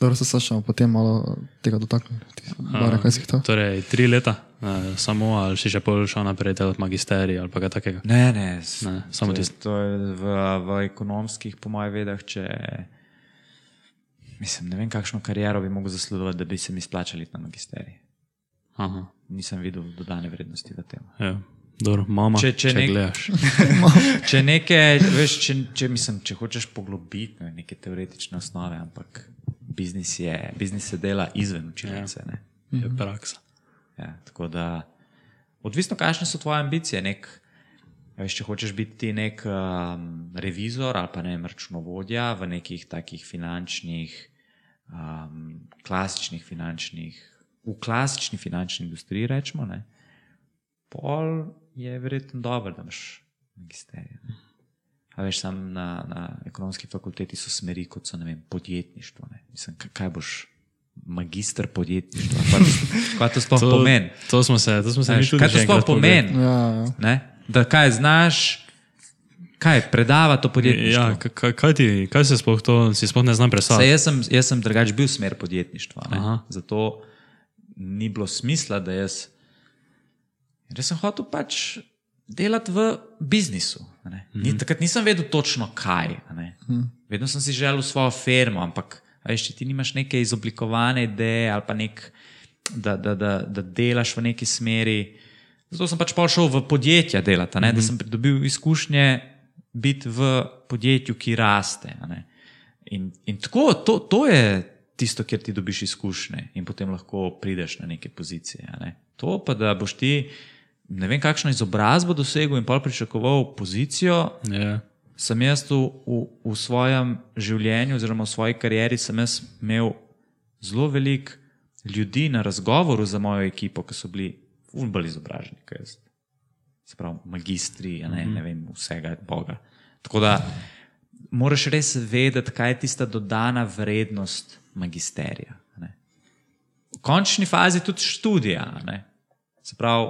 Dobro, se sašamo potem malo tega hotel? Torej, tri leta, eh, samo ali si še pol šel naprej delati magisterij ali pa kaj takega? Ne, ne, Ne, samo to je, tisto. to je v, v ekonomskih, po mojih vedah, če mislim, ne vem, kakšno kariero bi mogel zasledovati, da bi se mi splačali na magisterij. Aha, Nisem videl dodane vrednosti v tem. ja. Dobro, mama, Če- če, če če nek- gledaš. Če neke, veš, če, če, mislim, če hočeš poglobiti ne, neke teoretične osnove, ampak biznis je, biznis se dela izven učilnice. Ja. Je praksa. Ja, tako da, odvisno, kakšne so tvoje ambicije. Nek, veš, če hočeš biti ti nek um, revizor ali pa ne vem, računovodja v nekih takih finančnih, um, klasičnih finančnih, v klasični finančni industriji, rečemo, ne, pol je verjetno dobro, da imaš magisterij. A veš, sam na, na ekonomski fakulteti so smeri, kot so ne vem, podjetništvo. Ne. Mislim, kaj, kaj boš, magistr podjetništva? Kaj to, kaj to sploh pomeni? to smo se, to smo se mi Veš, tudi Kaj to sploh pomeni? Ja, ja. Ne? Da kaj znaš, kaj predava to podjetništvo. Ja, ka- ka- kaj, ti, kaj se sploh to, si sploh ne znam predstavljati? jaz sem, jaz sem drugač bil smer podjetništva. Zato ni bilo smisla, da jaz. Jaz sem hotel pač delati v biznisu. ne. Ni, takrat nisem vedel točno kaj. a ne. Vedno sem si želel svojo firmo, ampak veš, če ti nimaš neke izoblikovane ideje ali pa nek, da, da, da, da delaš v neki smeri. Zato sem pač šel v podjetja delati, a ne, da sem pridobil izkušnje biti v podjetju, ki raste. In, in tako, to, to je tisto, kjer ti dobiš izkušnje in potem lahko prideš na neke pozicije. Ne? To pa, da boš ti ne vem, kakšno izobrazbo dosegel in pol pričakoval pozicijo, Ja. sem jaz v, v, v svojem življenju, oziroma v svoji karieri, sem imel zelo veliko ljudi na razgovoru za mojo ekipo, ki so bili bolj izobraženi kot jaz. Se pravi, magistri, ne, ne vem, vsega Boga. Tako da moraš res vedeti, kaj je tista dodana vrednost magisterija. ne. V končni fazi tudi študija. ne. Se pravi,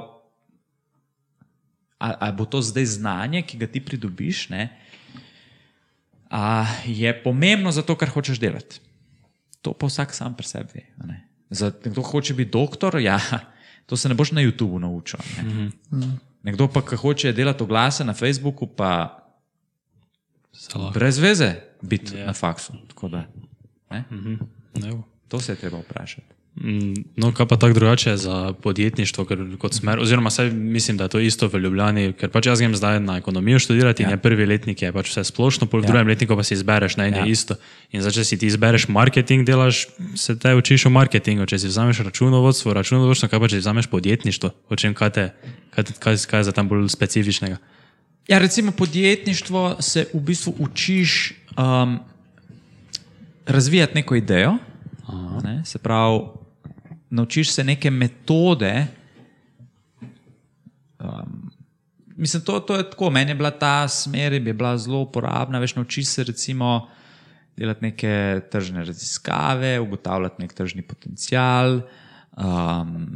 ali, ali bo to zdaj znanje, ki ga ti pridobiš, ne, a, je pomembno za to, kar hočeš delati. To pa vsak sam pri sebi ve. ne. Za nekdo, ki hoče biti doktor, ja, to se ne boš na YouTubu naučil. Ne. Mm -hmm. Nekdo pa, ki hoče delati oglase na Facebooku, pa brez veze biti yeah. na faksu. Da, ne? Ne bo. To se je treba vprašati. Mm, No, kaj pa tako drugače za podjetništvo, ker, kot smer, oziroma saj mislim, da je to isto v Ljubljani, ker pač jaz grem zdaj na ekonomijo študirati ja. in je prvi letnik je pač vse splošno, pol v Ja. drugem letniku pa si izbereš na eno Ja. isto. In zdaj, če si ti izbereš marketing, delaš, se te učiš o marketingu, če si vzameš računovodstvo, računovodstvo, kaj pa če vzameš podjetništvo, o čem kaj, te, kaj, kaj, kaj je za tam bolj specifičnega. Ja, recimo podjetništvo se v bistvu učiš um, razvijati neko idejo. Ne? Se pravi, naučiš se neke metode. Um, mislim, to, to je tako. Meni je bila ta smer, bi bila zelo uporabna. Veš, naučiš se recimo delati neke tržne raziskave, ugotavljati nek tržni potencial. Um,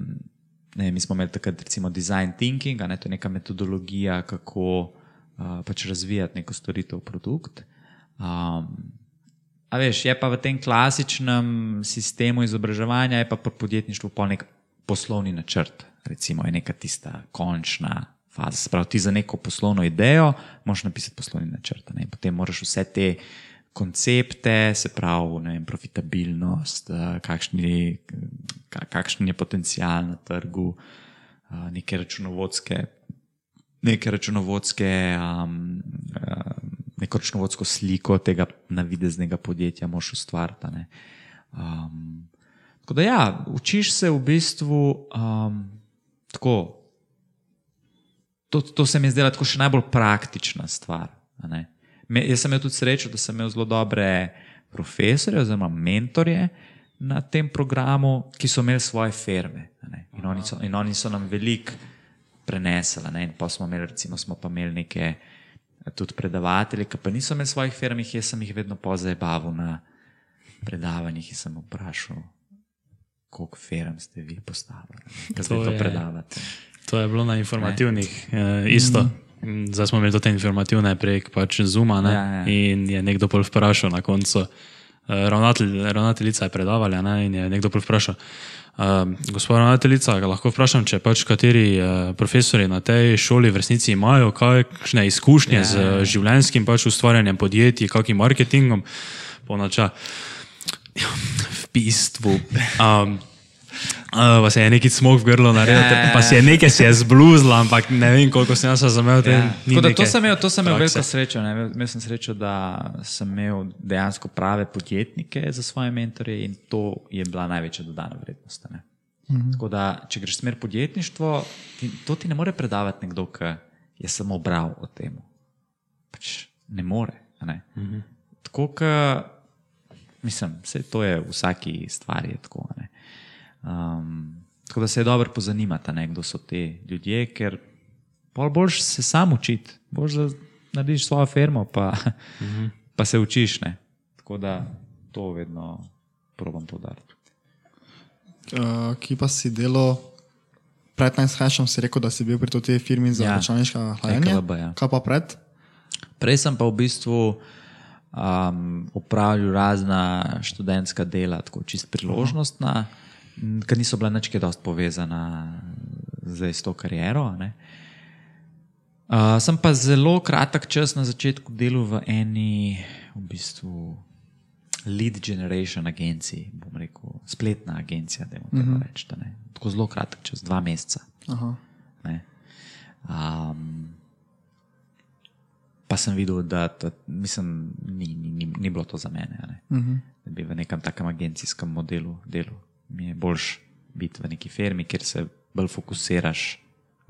ne, mi smo imeli takrat recimo design thinking, ne, to je neka metodologija, kako uh, pač razvijati neko storitev, produkt. Um, a veš, je pa v tem klasičnem sistemu izobraževanja, je pa pri podjetništvu pa nek poslovni načrt, recimo je neka tista končna faza. Se pravi, ti za neko poslovno idejo moraš napisati poslovni načrt. Ne? Potem moraš vse te koncepte, se pravi, vem, profitabilnost, eh, kakšni, ka- kakšen je potencial na trgu, eh, neke računovodske, neke računovodske, um, uh, neko računovodsko sliko tega navideznega podjetja moš ustvariti. Um, tako da ja, učiš se v bistvu um, tako. To, to se mi je zdela tako še najbolj praktična stvar. Me, jaz sem imel tudi srečo, da sem imel zelo dobre profesorje oziroma mentorje na tem programu, ki so imeli svoje firme. In oni, so, in oni so nam veliko prenesli. In pa smo imeli, recimo, smo pa imeli neke eh, tudi predavatelje, ki pa niso imeli svojih firm, jih jaz sem jih vedno pozabavil na predavanjih in sem vprašal, koliko firm ste vi postavili, da zdaj To predavate. To je bilo na informativnih, eh, isto. Mm. Zdaj smo imeli to te informativne prek pač Zuma ne? Ja, ja. in je nekdo pol vprašal na koncu. eh, Ravnatelj, ravnateljica je predavala ne? in je nekdo pol vprašal. Uh, gospod ravnateljica, lahko vprašam, če pač kateri uh, profesori na tej šoli v resnici imajo kakšne izkušnje ja, z uh, življenjskim pač ustvarjanjem podjetij, kakim marketingom, ponača. Ja, v bistvu. Um, Uh, pa se je neki smog v grlo naredil, Ja, ja, ja, pa si je nekaj si je zbluzla, ampak ne vem, koliko sem jaz razumel. te- Ja. da To sem imel, to sem imel veliko srečo. Ne? Imel sem srečo, da sem imel dejansko prave podjetnike za svoje mentorje in to je bila največja dodana vrednost. a Ne? Mhm. Tako da, če greš smer podjetništvo, ti, to ti ne more predavati nekdo, ki je samo bral o tem. Pač ne more. a Ne? Mhm. Tako, ka, mislim, vse to je v vsaki stvari. je Tako, a ne? Um, tako da se je dobro pozanimati, a ne, kdo so ti ljudje, ker pol boš se sam učiti, boš da narediš svojo firmo, pa, uh -huh. pa se učiš. Ne? Tako da to vedno probam podariti. Uh, ki pa si delo, pred najshajšem si rekel, da si bil pri tej firmi za Ja. računalniška hlajenja. EKLB, ja. Kaj pa pred? Prej sem pa v bistvu um, upravljal razna študentska dela, tako čist priložnostna, m, ki niso bila nič kaj dosti povezana zdaj s to kariero. ne. Uh, sem pa zelo kratek čas na začetku delal v eni, v bistvu, lead generation agenciji, bom rekel, spletna agencija, da jim tako reči. ne. Tako zelo kratek čas, dva meseca. Aha. Ne. Um, pa sem videl, da to, mislim, ni, ni, ni, ni bilo to za mene. Ne. Uh -huh. Da bi v nekem takem agencijskem modelu delal. Mi je boljš biti v neki firmi, kjer se bolj fokusiraš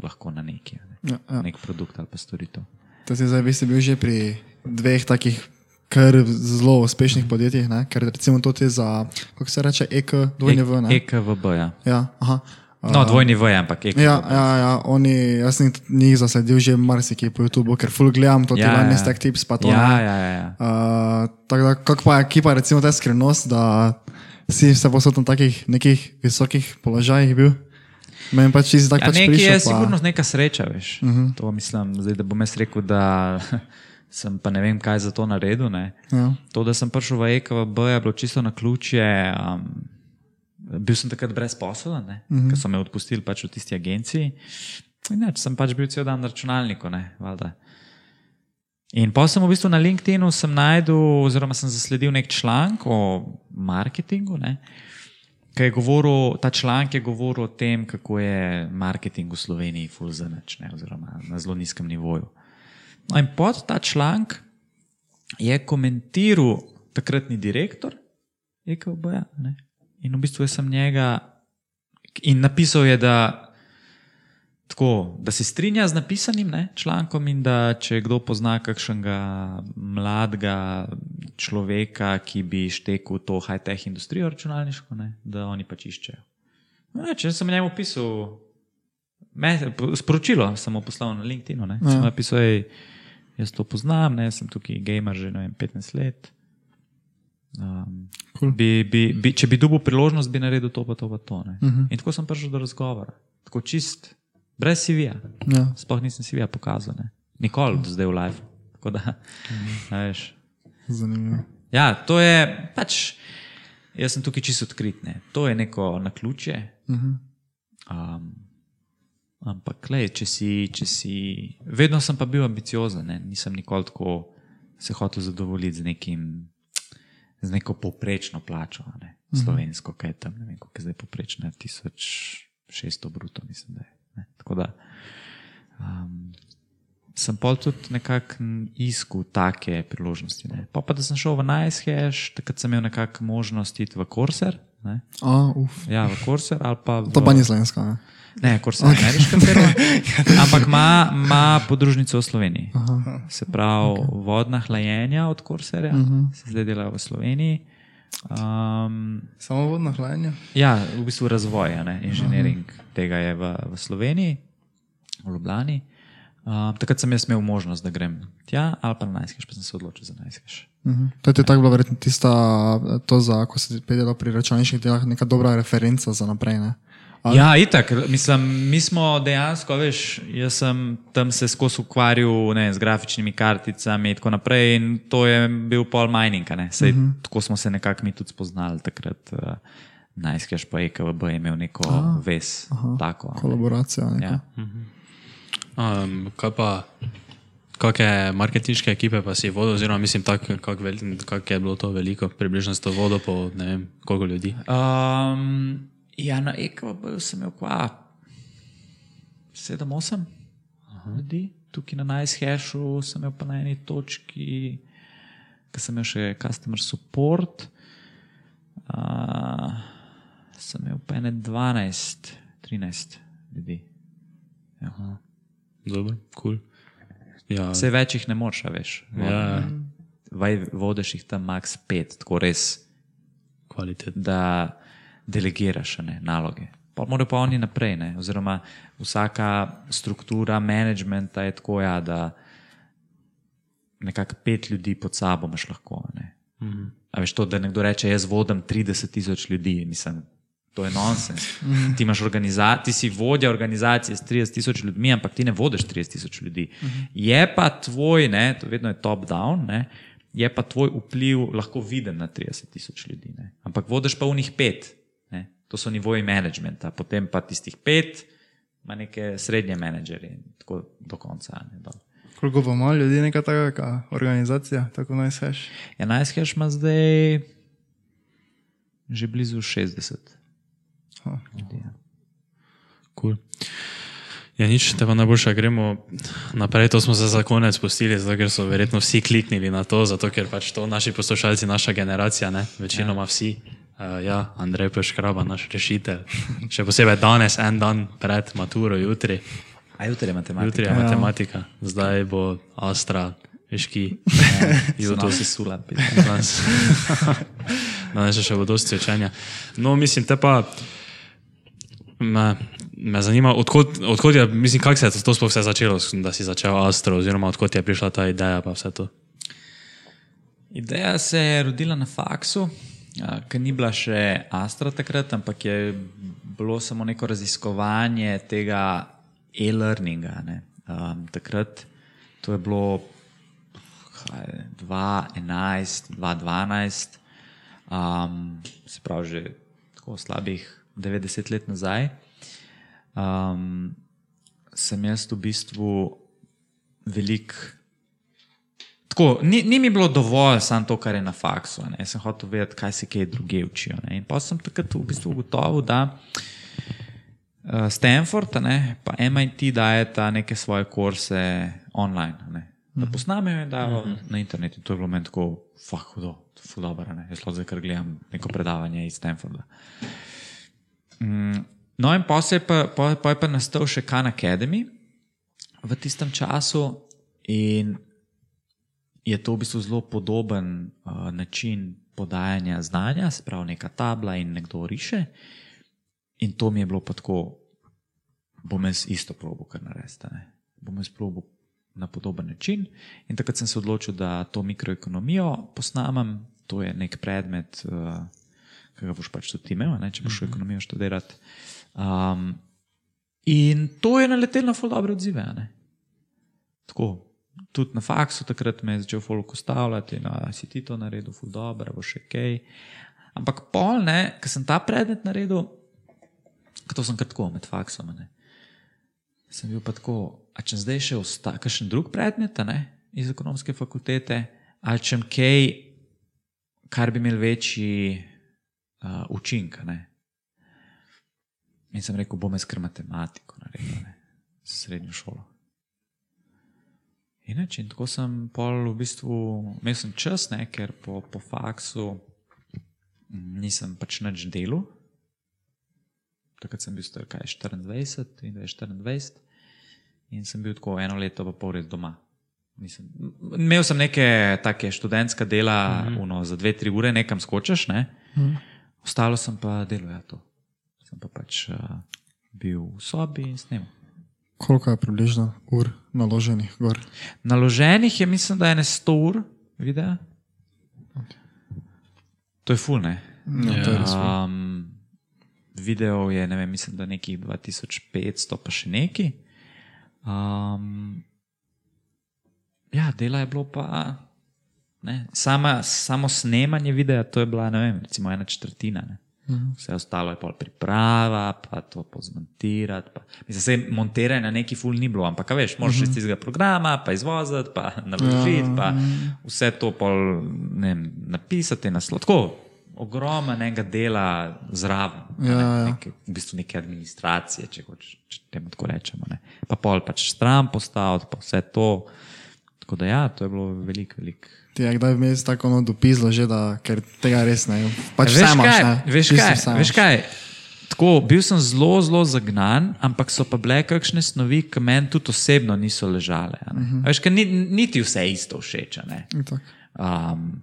lahko na neki, ne. Ja, ja. nek produkt ali pa storitev. To si zdaj, vi ste bil že pri dveh takih kar zelo uspešnih podjetjih, ne? ker recimo to je za, kako se reče, EK, dvojni V. ne? EKVB, ja. Ja, aha. No, dvojni V, ampak EKVB. Ja, ja, ja, oni, jaz sem njih zasledil že marsikaj po YouTubu, ker full gledam to, Ja, ja, ja. stack tips, pa to. Ja, ne. ja, ja. ja. Uh, tako da, kako pa je ekipa, recimo ta skrivnost, da si vse posod na takih nekih visokih položajih bil? Meni pač čisto tako Ja, pač prišel, je pa- sigurno neka sreča, veš. Uh -huh. To mislim, zdaj, da bom jaz rekel, da sem pa ne vem, kaj za to naredil. Ne. Ja. To, da sem prišel v EKVB, je bilo čisto na ključje. Um, bil sem takrat brezposoben, uh -huh. ker so me odpustili pač v tisti agenciji. In neč, sem pač bil cel dan na računalniku. Ne, valjda. In pa sem v bistvu na LinkedIn-u najdel, oziroma sem zasledil nek članek o marketingu. Ne, je govoril, ta članek je govoril o tem, kako je marketing v Sloveniji full zanač, ne, oziroma na zelo nizkem nivoju. No in pod ta članek je komentiral takratni direktor EKB-ja. ne. In v bistvu sem njega in napisal je, da, tako, da se strinja z napisanim ne, člankom in da če kdo pozna kakšnega mladega človeka, ki bi štekel to high-tech industrijo računalniško, ne, da oni pač iščejo. No, ne, če sem njemu pisal, me, sporočilo sem mu poslal na LinkedIn, ne, ja. sem mu napisal, ej, jaz to poznam, ne, sem tukaj gamer že vem, 15 let. Um, cool. bi, bi, bi, če bi dobil priložnost, bi naredil to, pa to, pa to. Uh -huh. In tako sem prišel do razgovora, tako čist, brez CV-ja. Ja. Sploh nisem CV-ja pokazal, ne. nikoli do zdaj v live. Tako da, veš. Zanimivo. Ja, to je pač, jaz sem tukaj čisto odkrit. Ne. To je neko naključje. Um, ampak, lej, če, si, če si. Vedno sem pa bil ambiciozen, ne. nisem nikoli tako se hotel zadovoljiti z nekim. Z neko povprečno plačo, ne, slovensko, kaj je tam, ne vem, koliko je zdaj povprečna, 1600 bruto, mislim, da je. Ne. Tako da um, sem pol tudi nekako iskal take priložnosti. Ne. Pa, pa da sem šel v Nicehash, takrat sem imel nekako možnost iti v Corsair. Ne. A, uf. Ja, v Corsair ali pa v. To pa ni slovenska. Ne? Ne, Corsair je ameriška firma, ampak ima, podružnico v Sloveniji. Aha. Se pravi, okay. vodna hlajenja od Corsairja uh -huh. se zdaj dela v Sloveniji. Um, Samo vodno hlajenje. Ja, v bistvu razvoj, ne, inženiring uh -huh. tega je v, v Sloveniji, v Ljubljani. Um, takrat sem jaz imel možnost, da grem tja ali pa na Najskeš, pa sem se odločil za Najskeš. Mhm. To je ti tako bilo verjetno tista, to za, ko si pedelo pri računalniških delah, neka dobra referenca za naprej. Ne? Ja, itak, mislim, mi smo dejansko, veš, jaz sem tam se skozi ukvarjal ne, z grafičnimi karticami in tako naprej, in to je bil pol mining. Sej, uh -huh. Tako smo se nekako mi tudi spoznali takrat. Uh, Najskeš pa EKVB je imel neko ah, vez, aha, tako. a ne. Kolaboracija. neka. Ja. Um, kaj pa, kakšne marketinške ekipe pa si vodil, oziroma mislim, kako kak je bilo to veliko, približno sto vodo po ne vem koliko ljudi. Um, ja, na EKVB sem imel kva 7-8 ljudi, tukaj na Najshashu sem imel pa na eni točki, ki sem imel še customer support. Uh, sem imel pa ene 12, 13 ljudi. Dobro, kul. Cool. Ja, Vse več jih ne moreš, veš. ja, Vaj, vodiš jih tam max 5, tako res. kvalitet. da delegiraš ne, naloge. Pa morajo pa oni naprej, ne? oziroma vsaka struktura managementa je tako, ja, da nekako pet ljudi pod sabo imaš lahko. Ne? Mm -hmm. A veš to, da nekdo reče, jaz vodim 30 tisoč ljudi, mislim. To je nonsens. Mm -hmm. ti, ti si vodja organizacije s 30 tisoč ljudmi, ampak ti ne vodiš 30 tisoč ljudi. Mm -hmm. Je pa tvoj, ne, to vedno je top-down, ne, je pa tvoj vpliv lahko viden na 30 tisoč ljudi. Ne. Ampak vodiš pa v njih pet. To so nivoji menedžmenta, potem pa tistih pet ima neke srednje menedžerje in tako do konca. Ne, dol. Koliko pa ima ljudi, neka taka organizacija, tako naj seš. 11 hash ima zdaj že blizu 60. Ha. ljudi. Ja. Cool. Ja, nič, te pa najboljše gremo naprej. To smo se za konec pustili, zato ker so verjetno vsi kliknili na to, zato ker pač to naši poslušalci, naša generacija, ne, večinoma ja. vsi. Uh, ja, Andrej Peškraba, naš rešitelj. Še posebej danes, en dan pred maturo, jutri. A jutri je matematika. Jutri je ja. matematika, zdaj bo Astra veš, ki Jo, to si sula. danes. Danes še bo dosti učenja. No, mislim, te pa me, me zanima, odkot, odkot je, mislim, kako se je to sploh vse začelo, da si začel Astro, oziroma odkot je prišla ta ideja, pa vse to. Ideja se je rodila na faksu, ki ni bila še Astra takrat, ampak je bilo samo neko raziskovanje tega e-learninga. Um, takrat to je bilo kaj, 2011, 2012, um, se pravi že tako slabih 90 let nazaj. Um, sem jaz v bistvu velik. Tako, ni, ni mi bilo dovolj samo to, kar je na faksu. Ne. Sem hotel vedeti, kaj se kje druge učijo. Ne. In pa sem takrat v bistvu ugotovil, da uh, Stanford in MIT dajeta neke svoje kurse online. Ne. Da posnamejo in dajo uh -huh. na internet. In to je bilo meni tako, fuck, hudo, ful dobro. Ne. Jaz zdaj, ker gledam neko predavanje iz Stanforda. Mm, no, in pa, je pa, pa, pa je pa nastal še Khan Academy v tistem času. In je to v bistvu zelo podoben uh, način podajanja znanja, se pravi, neka tabla in nekdo riše. In to mi je bilo pa tako, bom jaz isto probo, kar naredite. Bom jaz probo na podoben način. In takrat sem se odločil, da to mikroekonomijo posnamem, to je nek predmet, uh, ki ga boš pač tudi imel, ne, če boš šel ekonomijo študirati. Um, in to je naletelo na ful dobre odzive. Tako, tudi na faksu takrat me je začel folk ustavljati, da si ti to naredil, ful dobro, bo še kaj. Ampak pol, ne, ker sem ta predmet naredil, to sem kar tako med faksom, ne. sem bil pa tako, a če zdaj še ostane kakšen drug predmet ne, iz ekonomske fakultete, ali če kaj, kar bi imel večji uh, učinek. a ne. In sem rekel, bom jaz kar matematiko naredil, ne, srednjo šolo. Inače, in tako sem pol v bistvu, imel sem čas, ne, ker po, po faksu nisem pač nič delal. Takrat sem bil star kaj 24, in 24, in sem bil tako eno leto pa pol res doma. Nisem, imel sem neke take študentska dela, mm -hmm. uno, za dve, tri ure nekam skočiš, ne? mm -hmm. ostalo sem pa delal ja, to. Sem pa pač uh, bil v sobi in snemal. Koliko je približno ur naloženih gor? Naloženih je, mislim, da je ne 100 ur videa. To je ful, ne? Ja, ful. Um, video je, ne vem, mislim, da nekih 2500, pa še neki. Um, ja, dela je bilo pa. Ne, sama, samo snemanje videa, to je bila, ne vem, recimo ena četrtina. Ne. Vse ostalo je pol priprava, pa to pozmontirati. Pa. Mislim, se montiranje na neki ful ni bilo, ampak veš, moraš iz tistega programa, pa izvoziti, pa naložiti, pa vse to pol, ne vem, napisati na slot. Ogromnega dela zraven, Ja, ne, ja. neke, v bistvu neke administracije, če, hoč, če temu tako rečemo. Ne. Pa pol pač stran postaviti, pa vse to. Tako da ja, to je bilo veliko, veliko. Ti je kdaj vmes tako ono dopislo že, da ker tega res ne. Pač veš vse imaš, kaj, ne. veš kaj, veš kaj? Tako, bil sem zelo, zelo zagnan, ampak so pa bile kakšne snovi, ki meni tudi osebno niso ležale. Uh -huh. Veš, ker ni, niti vse isto všeč. Um,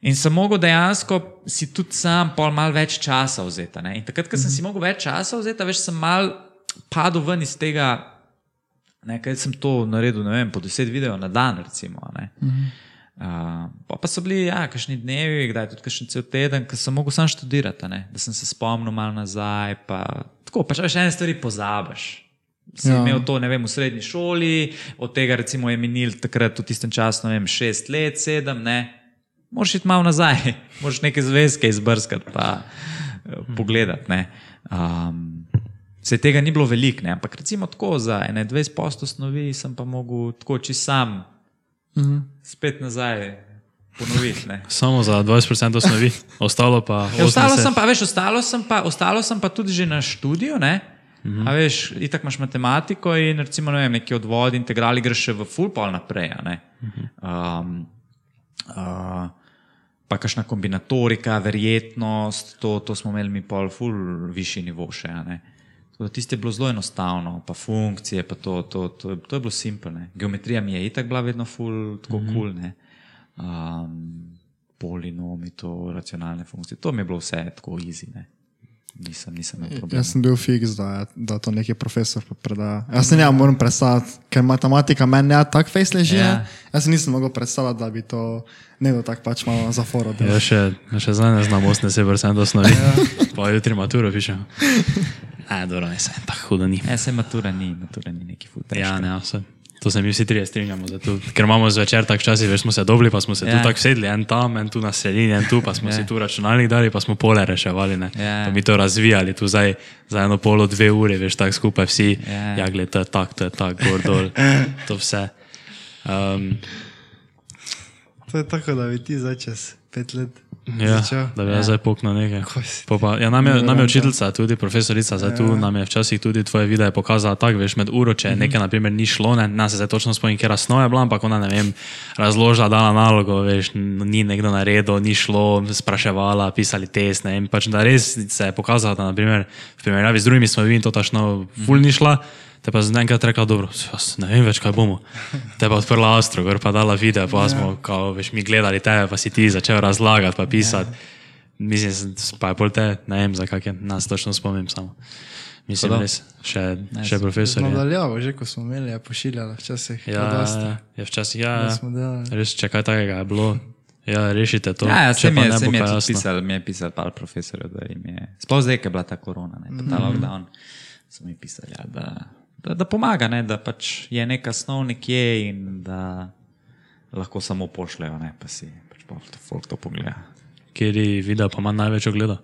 in sem mogel dejansko si tudi sam pol malo več časa vzeti. ne. In takrat, ko sem si mogel več časa vzeti, veš, sem mal padel ven iz tega. Nekaj sem to naredil, ne vem, po deset videov na dan, recimo. a ne. Uh, pa, pa so bili, ja, kakšni dnevi, kdaj tudi kakšen cel teden, ko sem mogel sam študirati, ne, da sem se spomnil malo nazaj. Pa, tako, pač veš, ene stvari pozabiš. Si ja. Imel to, ne vem, v srednji šoli, od tega recimo je minil takrat v tistem času, ne vem, šest let, sedem, ne. Moraš iti malo nazaj, moraš neke zvezke izbrskati, pa eh, pogledati. ne. Um, Se tega ni bilo veliko, ne, ampak recimo tako za 21 posto snovi sem pa mogel tako čisto sam spet nazaj ponoviti. ne. Samo za 20% osnovi, ostalo pa Ja, ostalo 80. sem pa, veš, ostalo sem pa, ostalo sem pa tudi že na študiju. Ne? Uh -huh. A veš, itak imaš matematiko in recimo ne vem, neki odvod, integrali greš še v full pol naprej. a ne. Um, uh, pa kakšna kombinatorika, verjetnost, to, to smo imeli mi pol full višji nivo še. a ne. Tako da Tisto je bilo zelo enostavno, pa funkcije, pa to, to, to, je- to je bilo simpelne. Geometrija mi je itak bila vedno ful, tako mm -hmm. kul. Cool, um, polinomi, to, racionalne funkcije, to mi je bilo vse tako easy. Ne. Nisem, nisem imel problema. Jaz sem bil fiks, da, da to neki profesor predaja. Jaz se ne morem predstavljati, ker matematika meni ne tako fejs leži. Ja. Ja. Jaz nisem mogel predstavljati, da bi to nekdo tako pač malo za foro delal. Ja, še, še zdaj ne znam 80% osnovi. Pa jutri maturo pišem. Ne, dobro, ne, sem tako hudo ni. Ne, se matura ni, matura ni neki ful. Ja, ne, vse. To se mi vsi trije strinjamo, da tu, ker imamo zvečer tak časi, veš, smo se dobili, pa smo se ja. Ja. tu tako sedli, en tam, en tu na sredini, en tu, pa smo ja. si tu računalnik dali, pa smo pole reševali, ne. Ja. Pa mi to razvijali, tu zdaj za eno polo, dve ure, veš, tako skupaj vsi, Ja. ja, gled, to je tak, to je tak, gor dol, to vse. Um, To je tako, da bi ti zdaj čez pet let Ja, začel. da bi jaz zdaj poknil nekaj. Pa, ja, nam, je, nam je učiteljica, tudi profesorica, zdaj tu nam je včasih tudi tvoje videe pokazala tako, veš, med uro, če nekaj, na primer, ni šlo, ne, ne se zdaj točno spomnim, kje razsnova je bila, ampak ona, ne vem, razložila, dala nalogo, veš, ni nekdo naredil, ni šlo, spraševala, pisali test, ne, in pač da res se je pokazala, da, na primer, v primerjavi z drugimi smo bili to tašno ful ni šla. Te pa z enkrat rekla, dobro, jaz ne vem več, kaj bomo. Te pa odprla Astro, gor pa dala video, pa smo, kao, veš, mi gledali tebe, pa si ti začel razlagati, pa pisati. Mislim, s- pa je pol te, ne vem, za kakšne, nas točno spomnim samo. Mislim, Hudo. res, še, še profesor. je. Nadaljavo, že ko smo imeli, je pošiljala včasih. Ja, ja, je včasih, ja, Da ja. res, če kaj takega je bilo, ja, rešite to. Ja, ja če se pa mi je, ne se mi je pisal, mi je pisal par profesorjev, da jim je, sploh zdaj, ker je bila ta korona, ne, ta Mhm. lockdown, so mi pisali, ja, da, da, da pomaga, ne, da pač je neka snov nekje in da lahko samo pošljajo, ne, pa si pač to folk to pogleda. Kjer je video pa ima največ ogleda?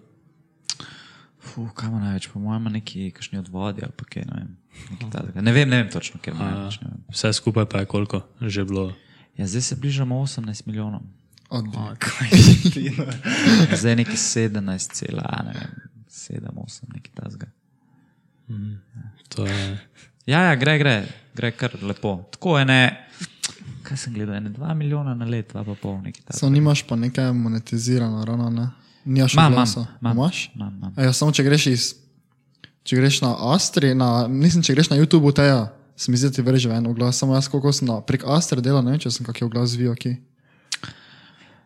Fuh, kaj ima največ, po mojem, neki kakšni odvodi ali pa kaj, ne vem. nekaj. Ne vem, ne vem točno, ker ima največ. ne vem. Vse skupaj pa je koliko že bilo. Ja, zdaj se bližamo 18 milijonom. Odlično. Zdaj je neki 17, cela, ne vem, 7, 8, neki tasga. To je, Ja, ja, gre, gre, gre kar lepo. Tako je kaj sem gledal, ne 2 milijona na let, 2 pa pol, neki tasga. Samo nimaš pa nekaj monetizirano, ravno ne. Nimaš oglasa. imam, imam. Imaš? Imam, imam. Ja, samo če greš iz. Če greš na Astri, na, mislim, če greš na YouTube, teja, se mi zdi, da ti vrže en oglas. Samo jaz, koliko sem na, prek Astre delal, ne vem, če sem kakšen oglas zvijal, ki.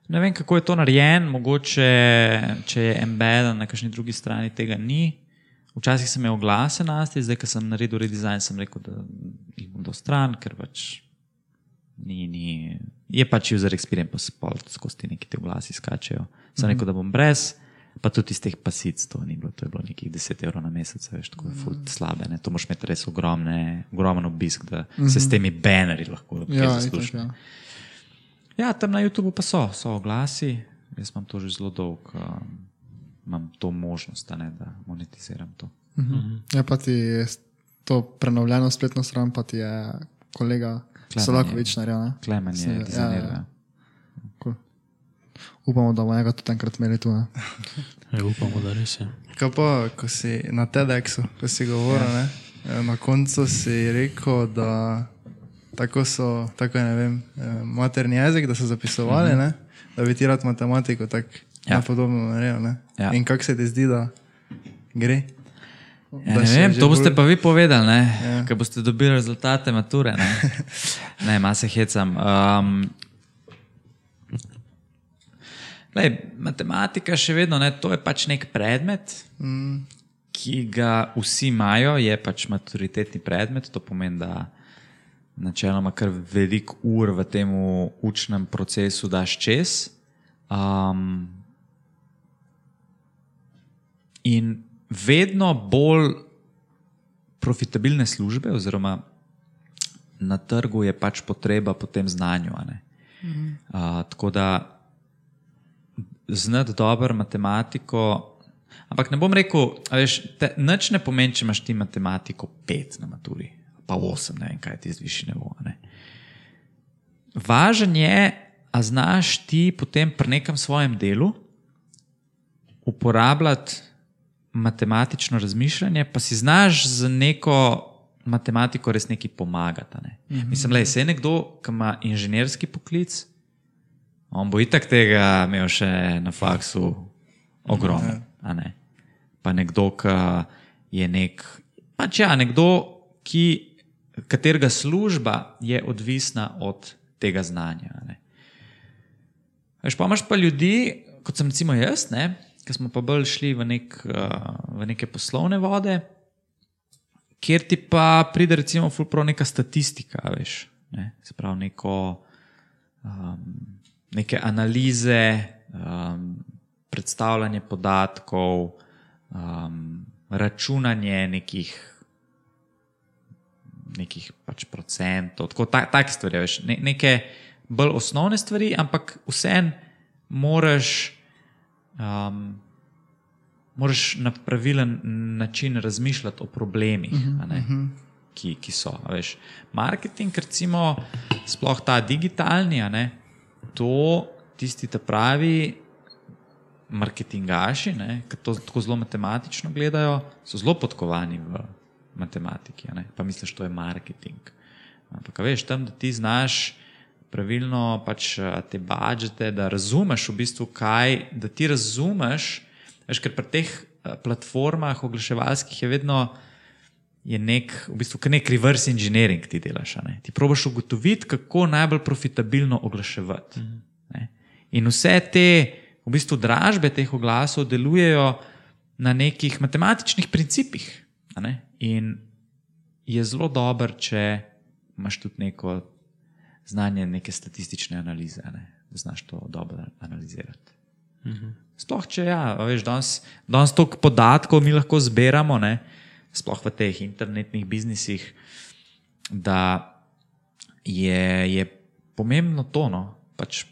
Ne vem, kako je to narejen, mogoče če je embeden na kakšni drugi strani, tega ni. Včasih sem imel glase na asti, zdaj, ko sem naredil redesign, sem rekel, da jih bom dal stran, ker pač ni, ni. Je pač user experience, pa spol skozi ti neki ti oglasi skačejo. Sem rekel, da bom brez, pa tudi iz teh pasic to ni bilo, to je bilo nekih 10 evrov na mesec, veš, tako je fult slabe. Ne? To moš imeti res ogromne, ogromen obisk, da se s temi banerji lahko Ja, zaslužiš. ja. Ja, tam na YouTubu pa so, so oglasi, jaz imam to že zelo dolgo, um, imam to možnost, a ne, da monetiziram to. Ja, pa ti je to prenovljeno spletno stran, pa ti je kolega Solakovič naredil. ne? Klemen Se- je ja, dizajniral. ja. Ja, Cool. Upamo, da bomo njega tudi enkrat imeli tu. Ne? ja, upamo, da res je. Kaj pa, ko si na TEDxu, ko si govoril, ja. ne, na koncu si rekel, da tako so, tako je, ne vem, eh, materni jezik, da so zapisovali, mm -hmm. ne, da bi ti rad matematiko tako Ja. ja. podobno naredil. Ne. Ja. In kako se ti zdi, da gre? Ja, ne vem, to boste bolj- pa vi povedali, ne? Ja. ko boste dobili rezultate mature. Ne, ne malo se hecam. Um, lej, matematika še vedno, ne, to je pač nek predmet, mm. ki ga vsi imajo, je pač maturitetni predmet. To pomeni, da načeloma kar veliko ur v tem učnem procesu daš čez. Um, in vedno bolj profitabilne službe, oziroma na trgu je pač potreba po tem znanju. a ne. Uh, tako da znati dobro matematiko. Ampak ne bom rekel, a veš, te, nič ne pomeni, če imaš ti matematiko pet na maturi, pa osem, ne vem, kaj ti zviši a ne. Važen je, a znaš ti potem pri nekem svojem delu uporabljati matematično razmišljanje, pa si znaš z neko matematiko res nekaj pomagati. Ne? Mm -hmm. Mislim, da je nekdo, ki ima inženirski poklic, on bo itak tega imel še na faksu ogromno. a ne. Pa nekdo, ki je nek pač ja, nekdo, ki, katerega služba je odvisna od tega znanja. Veš, pa imaš pa ljudi, kot sem recimo jaz, ne, ki smo pa bolj šli v, nek, uh, v neke poslovne vode, kjer ti pa pride recimo fulpro neka statistika, veš, ne, se pravi neko, um, neke analize, um, predstavljanje podatkov, um, računanje nekih, nekih pač procentov, tako ta, take stvari, veš, ne, neke bolj osnovne stvari, ampak vseeno moraš, um, moraš na pravilen način razmišljati o problemih, a ne, ki, ki so. Veš. Marketing, recimo, sploh ta digitalni, ne, to tisti ta pravi marketingaši, ki to tako zelo matematično gledajo, so zelo podkovani v matematiki. Pa misliš, to je marketing. Ampak, veš, tam, da ti znaš pravilno pač a, te budžete, da razumeš v bistvu kaj, da ti razumeš, veš, ker pri teh a, platformah oglaševalskih je vedno je nek, v bistvu, nek reverse engineering ti delaš. ne. Ti probaš ugotoviti, kako najbolj profitabilno oglaševati. ne. In vse te v bistvu dražbe teh oglasov delujejo na nekih matematičnih principih. ne. In je zelo dober, če imaš tudi neko znanje, neke statistične analize, ne, da znaš to dobro analizirati. Sploh če ja, veš, danes, danes toliko podatkov mi lahko zbiramo, ne, sploh v teh internetnih biznisih, da je, je pomembno to, no, pač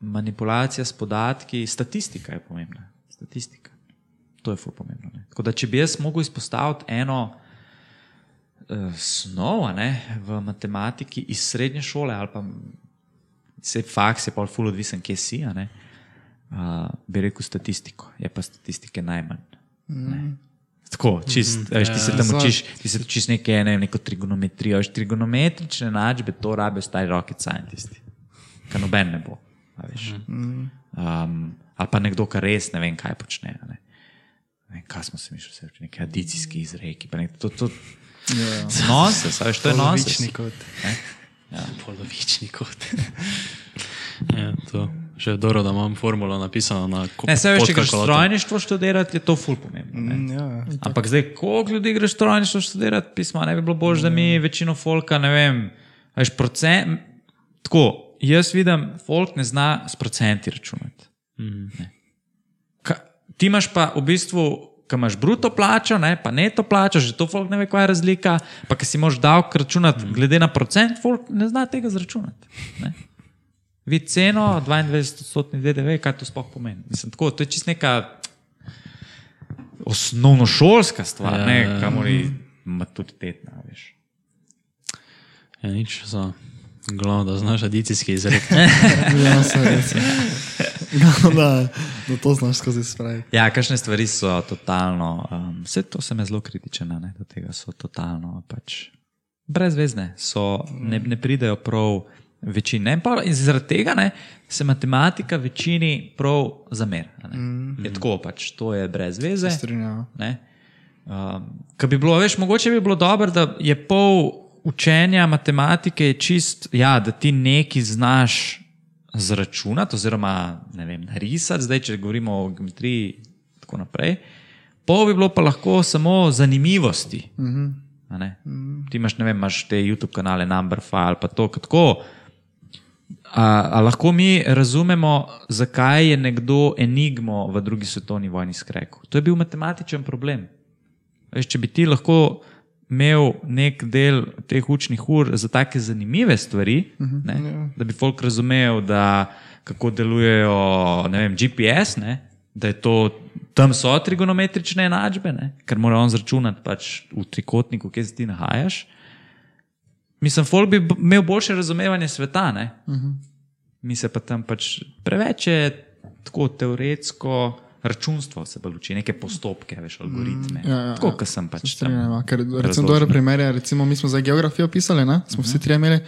manipulacija s podatki, statistika je pomembna. Statistika. To je ful pomembno. Ne. Tako da, če bi jaz mogel izpostaviti eno snov ne, v matematiki iz srednje šole, ali pa se faks je pa ful odvisen, kje si, a ne, uh, bi rekel statistiko. Je pa statistike najmanj. Ne. Tako, čist, mm -hmm. veš, ti se tam učiš, ti se učiš nekaj, ne neko trigonometrijo, veš, trigonometrične enačbe, to rabijo stari rocket scientisti, kar noben ne bo. Um, ali pa nekdo, ki res ne vem, kaj počne. a Ne. Ne kaj smo se mi še vse učili, neki adicijski izreki. pa nek- To, to, nonsens, a veš, to je nonsens. Polovični kot. Polovični kot. ja, to. Še je dobro, da imam formulo napisano na ko- Ne, se veš, če greš strojništvo študirati, je to ful pomembno. ne. Mm, Ja. Ampak zdaj, koliko ljudi greš strojništvo študirati, pisma, ne bi bilo bolj, da mi večino folka, ne vem, veš, procent. Tako, jaz vidim, folk ne zna s procenti računati. Ne. Ka, ti imaš pa v bistvu, ko imaš bruto plačo, ne, pa neto plačo, že to folk ne ve, kaj je razlika, pa ki si moraš davek računati glede na procent, folk ne zna tega zračunati. Ne. Vidi ceno, 22-odstotni DDV, kaj to sploh pomeni. Mislim, tako, to je čist neka osnovnošolska stvar, Ja, ne, ja, ja. kamor je maturitetna, veš. Ja, nič za. Glavno, da znaš adicijski izrek. Ja. Glavno, da, da to znaš skozi spraviti. Ja, kakšne stvari so totalno, um, vse to sem zelo kritičen ne, do tega, so totalno pač brezvezne, so, ne, ne pridejo prav večini. In, pa, in zaradi tega ne, se matematika večini prav zamer. a ne. Je tako pač, to je brez veze. Strinjam. Ne? Um, Kar bi bilo, veš, mogoče bi bilo dobro, da je pol učenja matematike je čist, ja, da ti nekaj znaš zračunati, oziroma ne vem, narisati, zdaj če govorimo o geometriji in tako naprej. Pol bi bilo pa lahko samo zanimivosti. a ne. Ti imaš, ne vem, imaš te YouTube kanale, Number File, pa to, kot tako. A, a lahko mi razumemo, zakaj je nekdo enigmo v drugi svetovni vojni skrekel? To je bil matematičen problem. Veš, če bi ti lahko imel nek del teh učnih ur za take zanimive stvari, ne, da bi folk razumel, da, kako delujejo vem, GPS, ne, da je to. Tam so trigonometrične enačbe, ne, ker mora on zračunati pač v trikotniku, kje se ti nahajaš. Mislim, folk bi imel boljše razumevanje sveta. ne. Mi se pa tam pač preveč je tako teoretsko računstvo, se pa uči, neke postopke, veš, algoritme. ja, ja, tako, ja. kot sem pač tam. Strinjam, ja, ker recimo dobre primere, recimo mi smo za geografijo pisali, ne? smo vsi trije imeli,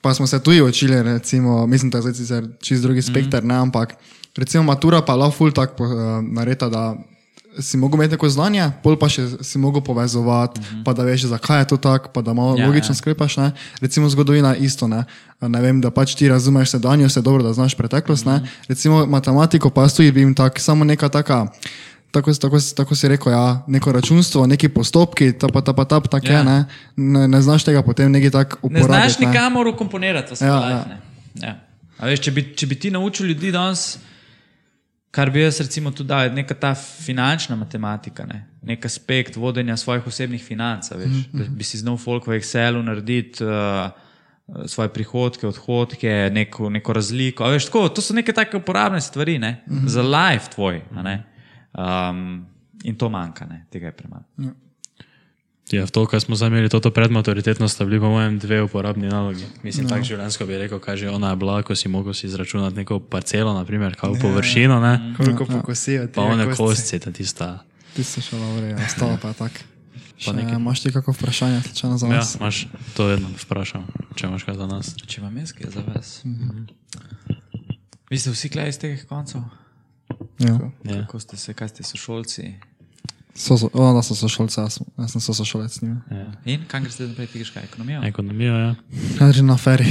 pa smo se tuji učili, recimo, mislim, da je zdaj čist drugi spektr, ne, ampak recimo matura pa lahko ful tak uh, nareta, da si mogel imeti neko znanje, pol pa še si mogel povezovati, uh -huh. pa da veš, zakaj je to tako, pa da malo Mhm. Ja, logično ja. sklepaš. Ne? Recimo zgodovina isto, ne? ne vem, da pač ti razumeš sedanjost, dobro, da znaš preteklost. Mhm. Ne? Recimo matematiko pa stoji bi jim tak, samo neka taka. Tako, tako, tako si rekel, ja, neko računstvo, neki postopki, ta pa ta pa ta, tako Ja. je, ne? ne, ne znaš tega potem neki tak Ne uporabiti. znaš nikamor ukomponirati v svoj Ja, ja, ja. life. Ja. A Veš, če, bi, če bi ti naučil ljudi danes, kar bi jaz recimo tudi dal, je neka ta finančna matematika, ne? nek aspekt vodenja svojih osebnih financ, veš, mm -hmm. da bi si znal folk v Excelu narediti. Uh, Svoje prihodke, odhodke, neko, neko razliko. a Veš, tako, to so neke take uporabne stvari ne? mm -hmm. za life tvoj. a ne. Um, in to manjka, ne? tega je premalo. Ja, v to, kar smo imeli, to predmaturitetno, sta bili po mojem dve uporabni nalogi. Mislim, no. tako življenjsko bi rekel, kaj že ona je bila, ko si mogel si izračunati neko parcelo, naprimer, kao površino, ne? Koliko pokosijo ti pa one kostce, ta tista. Ti si šel dobro, ostalo pa je tako. Imaš ti kako vprašanje, slučajno za Ja, nas? imaš to vedno vprašam, če imaš kaj za nas. Če vam jaz kaj za vas. Mm -hmm. Vi ste vsi klej iz teh koncev? Ja. Ja. Kako ste se, kaj ste sošolci? So, so, o, da so sošolci, jaz, sem- jaz sem sošolec. Ja. In kam greste naprej, ti greš kaj? Ekonomijo? Ekonomija, ja. Kaj že na feri,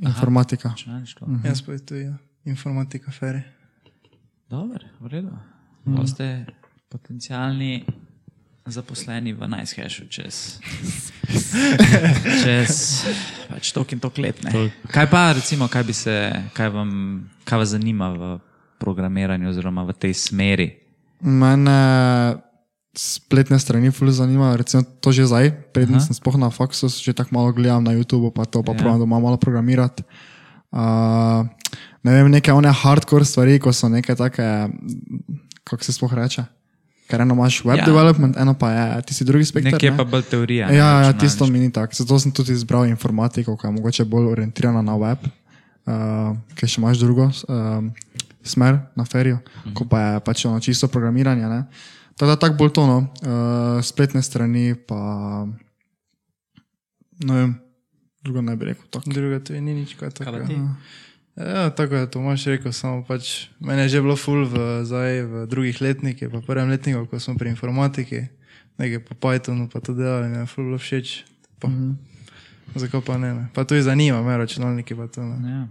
informatika. Računalništvo. Jaz pa je tu, ja. informatika, feri. Dobro, v redu. Mm. ste potencijalni zaposleni v Najshashu čez, čez pač tok in tok let. ne. Kaj pa, recimo, kaj, bi se, kaj, vam, kaj vas zanima v programiranju oziroma v tej smeri? Mene spletne strani ful zanimajo, recimo to že zdaj, predtem sem spoh na faksu, že tako malo gledam na YouTube, pa to pa Ja. ja. pravim doma malo programirati. Uh, ne vem, neke one hardcore stvari, ko so neke take, kako se spoh reče. Ker eno imaš web Ja. ja. development, eno pa je, ti si drugi spektr. Nekje ne? pa bolj teorija. ne, Ja, ja tisto mi ni tako. Zato sem tudi izbral informatiko, ki je mogoče bolj orientirana na web, uh, ker še imaš drugo um, smer na ferijo, Mhm. ko pa je pač ono čisto programiranje. ne. Tako da tako bolj to, no. uh, spletne strani pa ne vem, drugo ne bi rekel. Tako. Druga tu je ni nič kaj takega. Ja, tako je Tomaš rekel, samo pač meni je že bilo ful v, zdaj, v drugih letnikih, pa prvem letniku, ko smo pri informatiki, nekaj po Pythonu pa to delali, mi je ful bilo všeč. Pa, mm -hmm. Zakaj pa ne, ne? Pa to je zanima, me računalniki pa to ne. Ja.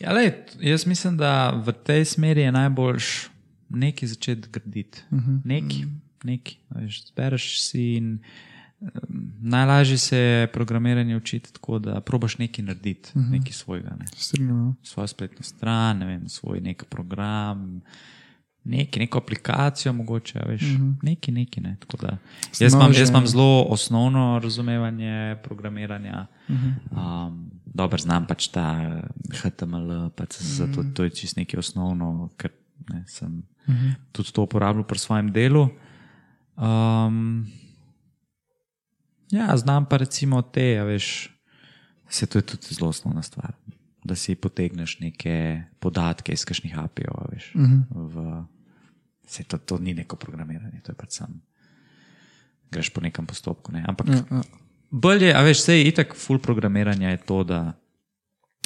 Ja, lej, jaz mislim, da v tej smeri je najboljš nekaj začeti graditi. Uh -huh. Nekaj, nekaj. a Veš, zbereš si in um, najlažje se je programiranje učiti tako, da probaš nekaj narediti, uh -huh. nekaj svojega. Ne. Strinjam. no. Svojo spletno stran, ne vem, svoj nek program. Nekaj, neko aplikacijo, mogoče, veš, uh -huh. nekaj, nekaj. Ne. Da, jaz, imam, jaz imam zelo osnovno razumevanje programiranja. Uh -huh. um, Dobro znam pač ta HTML, pa CSS, uh -huh. to, to je čisto nekaj osnovno, ker ne, sem uh -huh. tudi to uporabljal pri svojem delu. Um, ja, znam pa recimo te, a veš, se to je tudi zelo osnovna stvar. Da si potegneš neke podatke iz kakšnih API-jev, a veš. Uh -huh. v, se to, to ni neko programiranje, to je pač sam. Greš po nekem postopku. Ne? Ampak Ja, ja. bolje, a veš, vse je itak full programiranja je to, da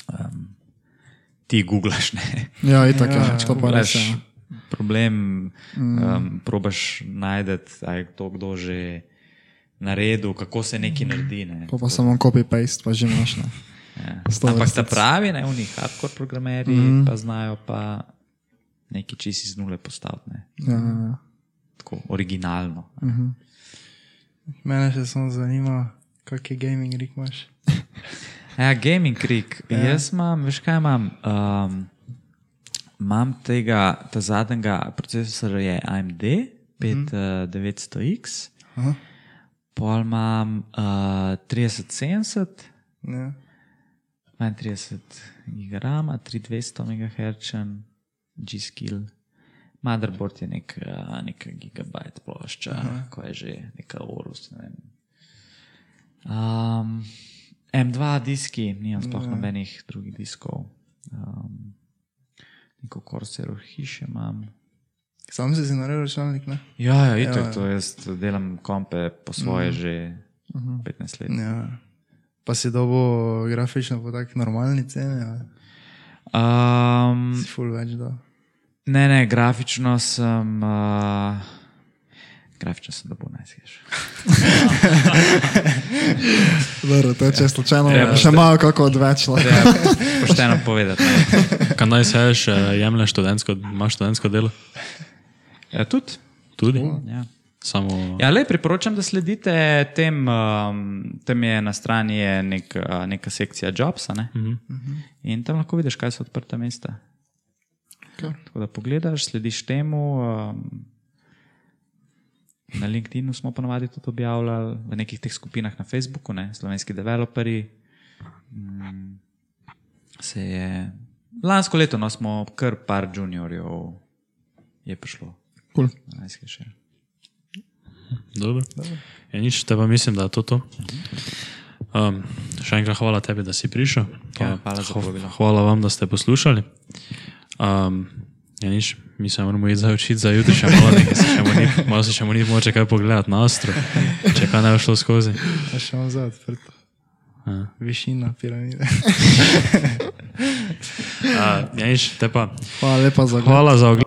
um, ti googlaš, ne. Ja, itak, ja, ja, to pa Googlaš problem, um, probaš najti, da je to kdo že naredil, kako se nekaj naredi. Ne. Pa, pa samo copy-paste, pa že imaš. Ne. Ja. Ampak sta pravi, ne, oni hardcore programerji, mm. pa znajo pa nekaj čist iz nule postaviti. Ne. Ja, ja, ja. Tako originalno. Mene še samo zanima, kak je gaming rig imaš. Ja, Gaming Creek. Ja. Jaz imam, veš kaj imam? Um, imam tega, ta zadnjega procesora je AMD 5900X, Aha. pol imam uh, 3070, Ja. 32 GB, 3200 MHz, G-Skill. Motherboard je nek, uh, neka gigabajt plošča, Aha. ko je že neka Orus. Ne vem. um, M2 diski, nimam sploh nobenih drugih diskov. Um, neko Corsair hiše imam. Sam si si naredil računalnik, ne? Ja, ja, itak, to jaz delam kompe po svoje mm. že 15 let. Ja. Pa si dobo grafično po taki normalni ceni, Um, si full več da. ne, ne, grafično sem uh, Grafično sem, da bo najsveš. Dobro, to je če slučajno, Treba- še malo kako odvečlo. Treba pošteno povedati. Kaj naj seš, jemlješ študentsko, imaš študentsko delo? Ja, tudi. Tudi. Ja. Samo. Ja, le priporočam, da sledite tem, um, tam je na strani je nek, uh, neka sekcija Jobsa ne? uh -huh. in tam lahko vidiš, kaj so odprta mesta. Okay. Tako da pogledaš, slediš temu. Um, na LinkedIn smo ponovadi tudi objavljali, v nekih teh skupinah na Facebooku, ne? slovenski developerji. Mm, se je, lansko leto no, smo kar par juniorjev je prišlo. Cool. Najskejše. Dobro. Ja, nič, te pa mislim, da je to to. Um, še enkrat hvala tebi, da si prišel. Ja, hvala za hva- povabilo. Hvala vam, da ste poslušali. Um, ja, nič, mi se moramo iti za učiti za jutri, še malo, nekaj se še moramo, malo se še moramo moče kaj pogledati na astro, če kaj ne bo šlo skozi. A še imam za odprto. Višina piramide. Uh, ja, nič, te pa Hvala lepa za gled. hvala za ogled.